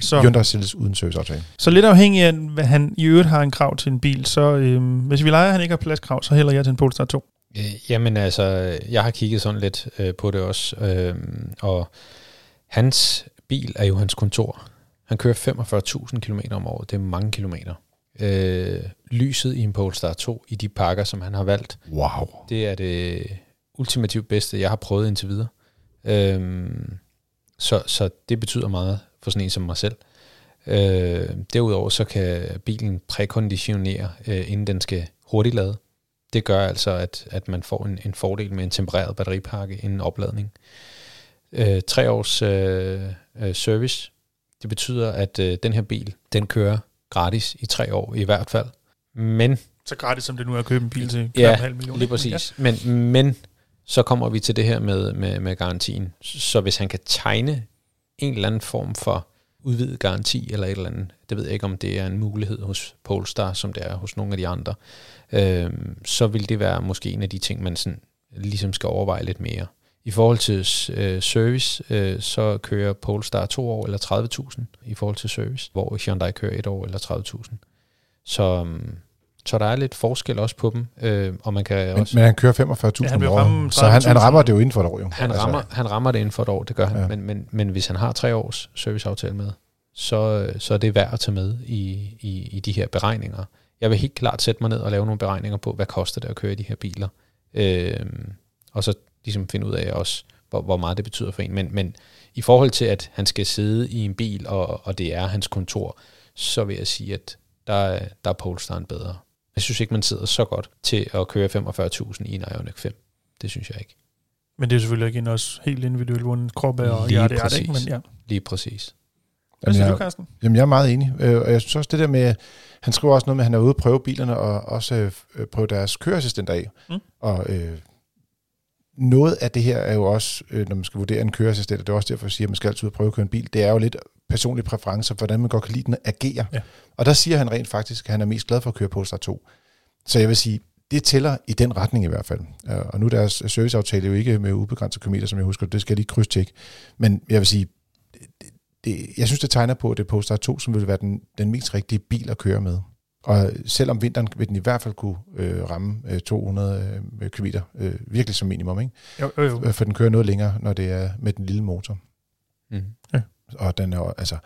så, Hyundai sælges uden serviceaftale. så lidt afhængig af, hvad han i øvrigt har en krav til en bil, så øh, hvis vi leger, at han ikke har pladskrav, så hælder jeg til en Polestar 2. Øh, Jamen altså, jeg har kigget sådan lidt øh, på det også, øh, og hans bil er jo hans kontor. Han kører 45.000 km om året, det er mange kilometer. Øh, lyset i en Polestar 2 i de pakker, som han har valgt, Wow. det er det ultimativt bedste, jeg har prøvet indtil videre. Øhm, så, så det betyder meget for sådan en som mig selv. Øh, derudover så kan bilen prækonditionere, øh, inden den skal hurtigt lade. Det gør altså, at, at man får en, en fordel med en tempereret batteripakke inden opladning. Øh, tre års øh, øh, service, det betyder, at øh, den her bil, den kører gratis i tre år i hvert fald. Men Så gratis som det nu er at købe en bil til Ja, knap en halv million. Lige præcis. Ja. Men, men så kommer vi til det her med, med, med garantien. Så hvis han kan tegne en eller anden form for udvidet garanti eller et eller andet, det ved jeg ikke, om det er en mulighed hos Polestar, som det er hos nogle af de andre, øh, så vil det være måske en af de ting, man sådan ligesom skal overveje lidt mere. I forhold til øh, service, øh, så kører Polestar to år eller 30.000 i forhold til service, hvor Hyundai kører et år eller 30.000. Så, Øh, så der er lidt forskel også på dem, øh, og man kan Men, også... men han kører 45.000 Ja, om året, så han, han 30.000. rammer det jo inden for et år. Jo. Han rammer, han rammer det inden for et år, det gør han. Ja. Men, men, men hvis han har tre års serviceaftale med, så, så er det værd at tage med i, i, i de her beregninger. Jeg vil helt klart sætte mig ned og lave nogle beregninger på, hvad koster det at køre i de her biler. Øhm, og så ligesom finde ud af også, hvor, hvor meget det betyder for en. Men, men i forhold til, at han skal sidde i en bil, og, og det er hans kontor, så vil jeg sige, at der, er- der er Polestaren bedre. Jeg synes ikke, man sidder så godt til at køre 45.000 i en Ioniq 5. Det synes jeg ikke. Men det er selvfølgelig ikke en også helt individuelt, hvor en krop er og Lige hjerte er det, ikke? præcis. Men ja. Lige præcis. Hvad Jamen, siger du, Carsten? Jamen, jeg er meget enig. Øh, og jeg synes også det der med, han skriver også noget med, at han er ude og prøve bilerne, og også øh, prøve deres køreassistenter af. Mm. Og øh, noget af det her er jo også, øh, når man skal vurdere en køreassistent, og det er også derfor, jeg siger, at man skal altid ud og prøve at køre en bil, det er jo lidt personlige præferencer, hvordan man godt kan lide den agere. Ja. Og der siger han rent faktisk, at han er mest glad for at køre Polestar 2. Så jeg vil sige, det tæller i den retning i hvert fald. Øh, Og nu er deres serviceaftale jo ikke med ubegrænset kilometer, som jeg husker, det skal jeg lige krydstjekke. Men jeg vil sige, det, det, jeg synes, det tegner på, at det er Polestar 2, som vil være den, den mest rigtige bil at køre med. Og selvom vinteren vil den i hvert fald kunne øh, ramme øh, 200 øh, km, øh, virkelig som minimum, ikke? Jo, jo, jo. Øh, for den kører noget længere, når det er med den lille motor. Mm. Og den er altså,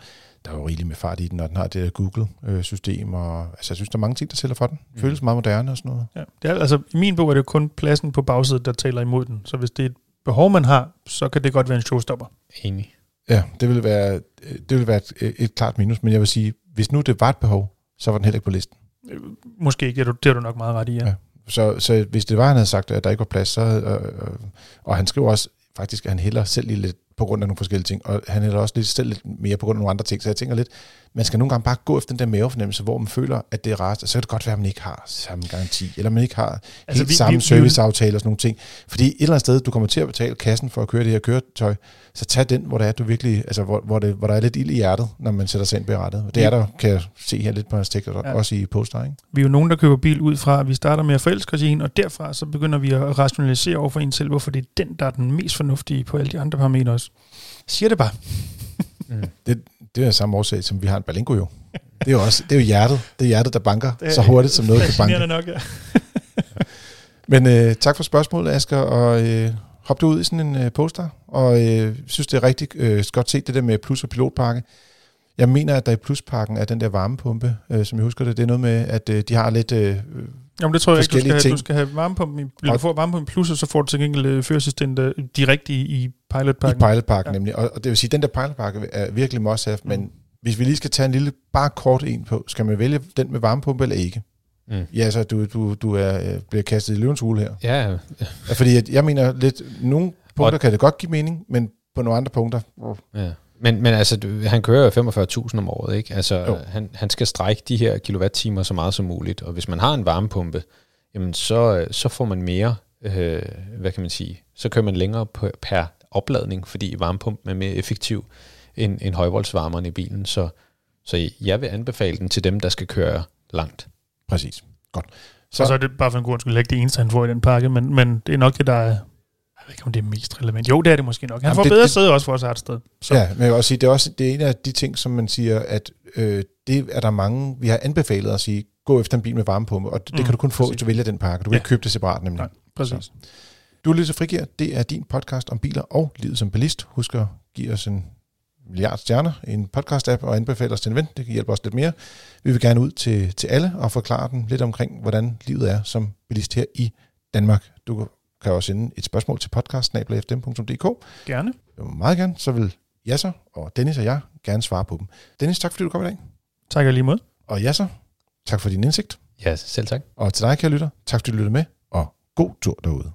der er jo rigeligt med fart i den, og den har det der Google-system, og altså, jeg synes, der er mange ting, der tæller for den. Mm. Føles meget moderne og sådan noget. Ja. Det er, altså, I min bog er det jo kun pladsen på bagsædet, der taler imod den. Så hvis det er et behov, man har, så kan det godt være en showstopper. Enig. Ja, det vil være, det vil være et, et klart minus, men jeg vil sige, hvis nu det var et behov, så var den heller ikke på listen. Øh, Måske ikke, det har du, nok meget ret i, ja. Ja. Så, så hvis det var, han havde sagt, at der ikke var plads, så, øh, øh, og han skriver også faktisk, at han hælder selv lige lidt på grund af nogle forskellige ting, og han hælder også lidt selv lidt mere på grund af nogle andre ting, så jeg tænker lidt, man skal nogle gange bare gå efter den der mavefornemmelse, hvor man føler, at det er rart, og så kan det godt være, at man ikke har samme garanti, eller man ikke har altså, helt vi- samme vi- vi- serviceaftale og sådan nogle ting. Fordi et eller andet sted, du kommer til at betale kassen for at køre det her køretøj, så tag den, hvor der er, du virkelig, altså, hvor, hvor, det, hvor der er lidt ild i hjertet, når man sætter sig ind bag rattet. Og det er der, kan jeg se her lidt på hans tekst, Ja. også i poster, ikke? Vi er jo nogen, der køber bil ud fra, at vi starter med at forelske os i en, og derfra så begynder vi at rationalisere over for en selv, hvorfor det er den, der er den mest fornuftige på alle de andre parametre også. Siger det bare. Mm. [laughs] Det, det er samme årsag, som vi har en Balingo jo. Det er jo også det er jo hjertet. Det er hjertet, der banker Det er så hurtigt, som noget kan banke. Nok, ja. [laughs] Men øh, tak for spørgsmålet, Asger, og øh, hop du ud i sådan en øh, poster, og øh, synes, det er rigtig øh, godt set, det der med plus- og pilotpakke. Jeg mener, at der i pluspakken er den der varmepumpe, øh, som jeg husker det. Det er noget med, at øh, de har lidt... Øh, Jamen det tror jeg ikke, du skal, have, du skal have varmepumpen i, eller Og- du får varmepumpen plus, og så får du til gengæld øh, førerassistent øh, direkte i, i i pilotpakken. pilotpakken Ja. nemlig. Og, og det vil sige, at den der pilotpakke er virkelig must have, Mm. men hvis vi lige skal tage en lille, bare kort en på, skal man vælge den med varmepumpe eller ikke? Mm. Ja, så du, du, du er, øh, bliver kastet i løvens hule her. Ja, Ja, Fordi at jeg mener lidt, nogle punkter kan det godt give mening, men på nogle andre punkter, ja. Men, men altså, du- han kører jo 45.000 om året, ikke? Altså, Jo. han, han skal strække de her kilowatt-timer så meget som muligt, og hvis man har en varmepumpe, jamen så, øh, så får man mere, øh, hvad kan man sige, så kører man længere på, per opladning, fordi varmepumpen er mere effektiv end, end højvoldsvarmeren i bilen, så, så jeg vil anbefale den til dem, der skal køre langt. præcis. Godt. Så, og så er det bare for en god undskyld ikke det eneste, han får i den pakke, men, men det er nok det, der er... Ved ikke, om det er mest relevant. Jo, det er det måske nok. Han Jamen, får det- bedre det- sæde også for os et sted. Så. Ja, men jeg vil også sige, det er, også, det er en af de ting, som man siger, at øh, det er der mange, vi har anbefalet at sige, gå efter en bil med varmepumpe, og det, det Mm, kan du kun få, præcis. hvis du vælger den pakke. Du kan Ja. ikke købe det separat nemlig. Nej, præcis. Du er lidt til Frigir. Det er din podcast om biler og livet som bilist. Husk at give os en milliard stjerner i en podcast-app og anbefale os til en ven. Det kan hjælpe os lidt mere. Vi vil gerne ud til, til alle og forklare dem lidt omkring, hvordan livet er som bilist her i Danmark. Du kan også sende et spørgsmål til podcast.fdm.dk. Gerne. Jeg vil meget gerne, så vil Jasser og Dennis og jeg gerne svare på dem. Dennis, tak fordi du kom i dag. Tak og lige mod. Og Jasser, tak for din indsigt. Ja, selv tak. Og til dig, kære lytter, tak fordi du lyttede med, og god tur derude.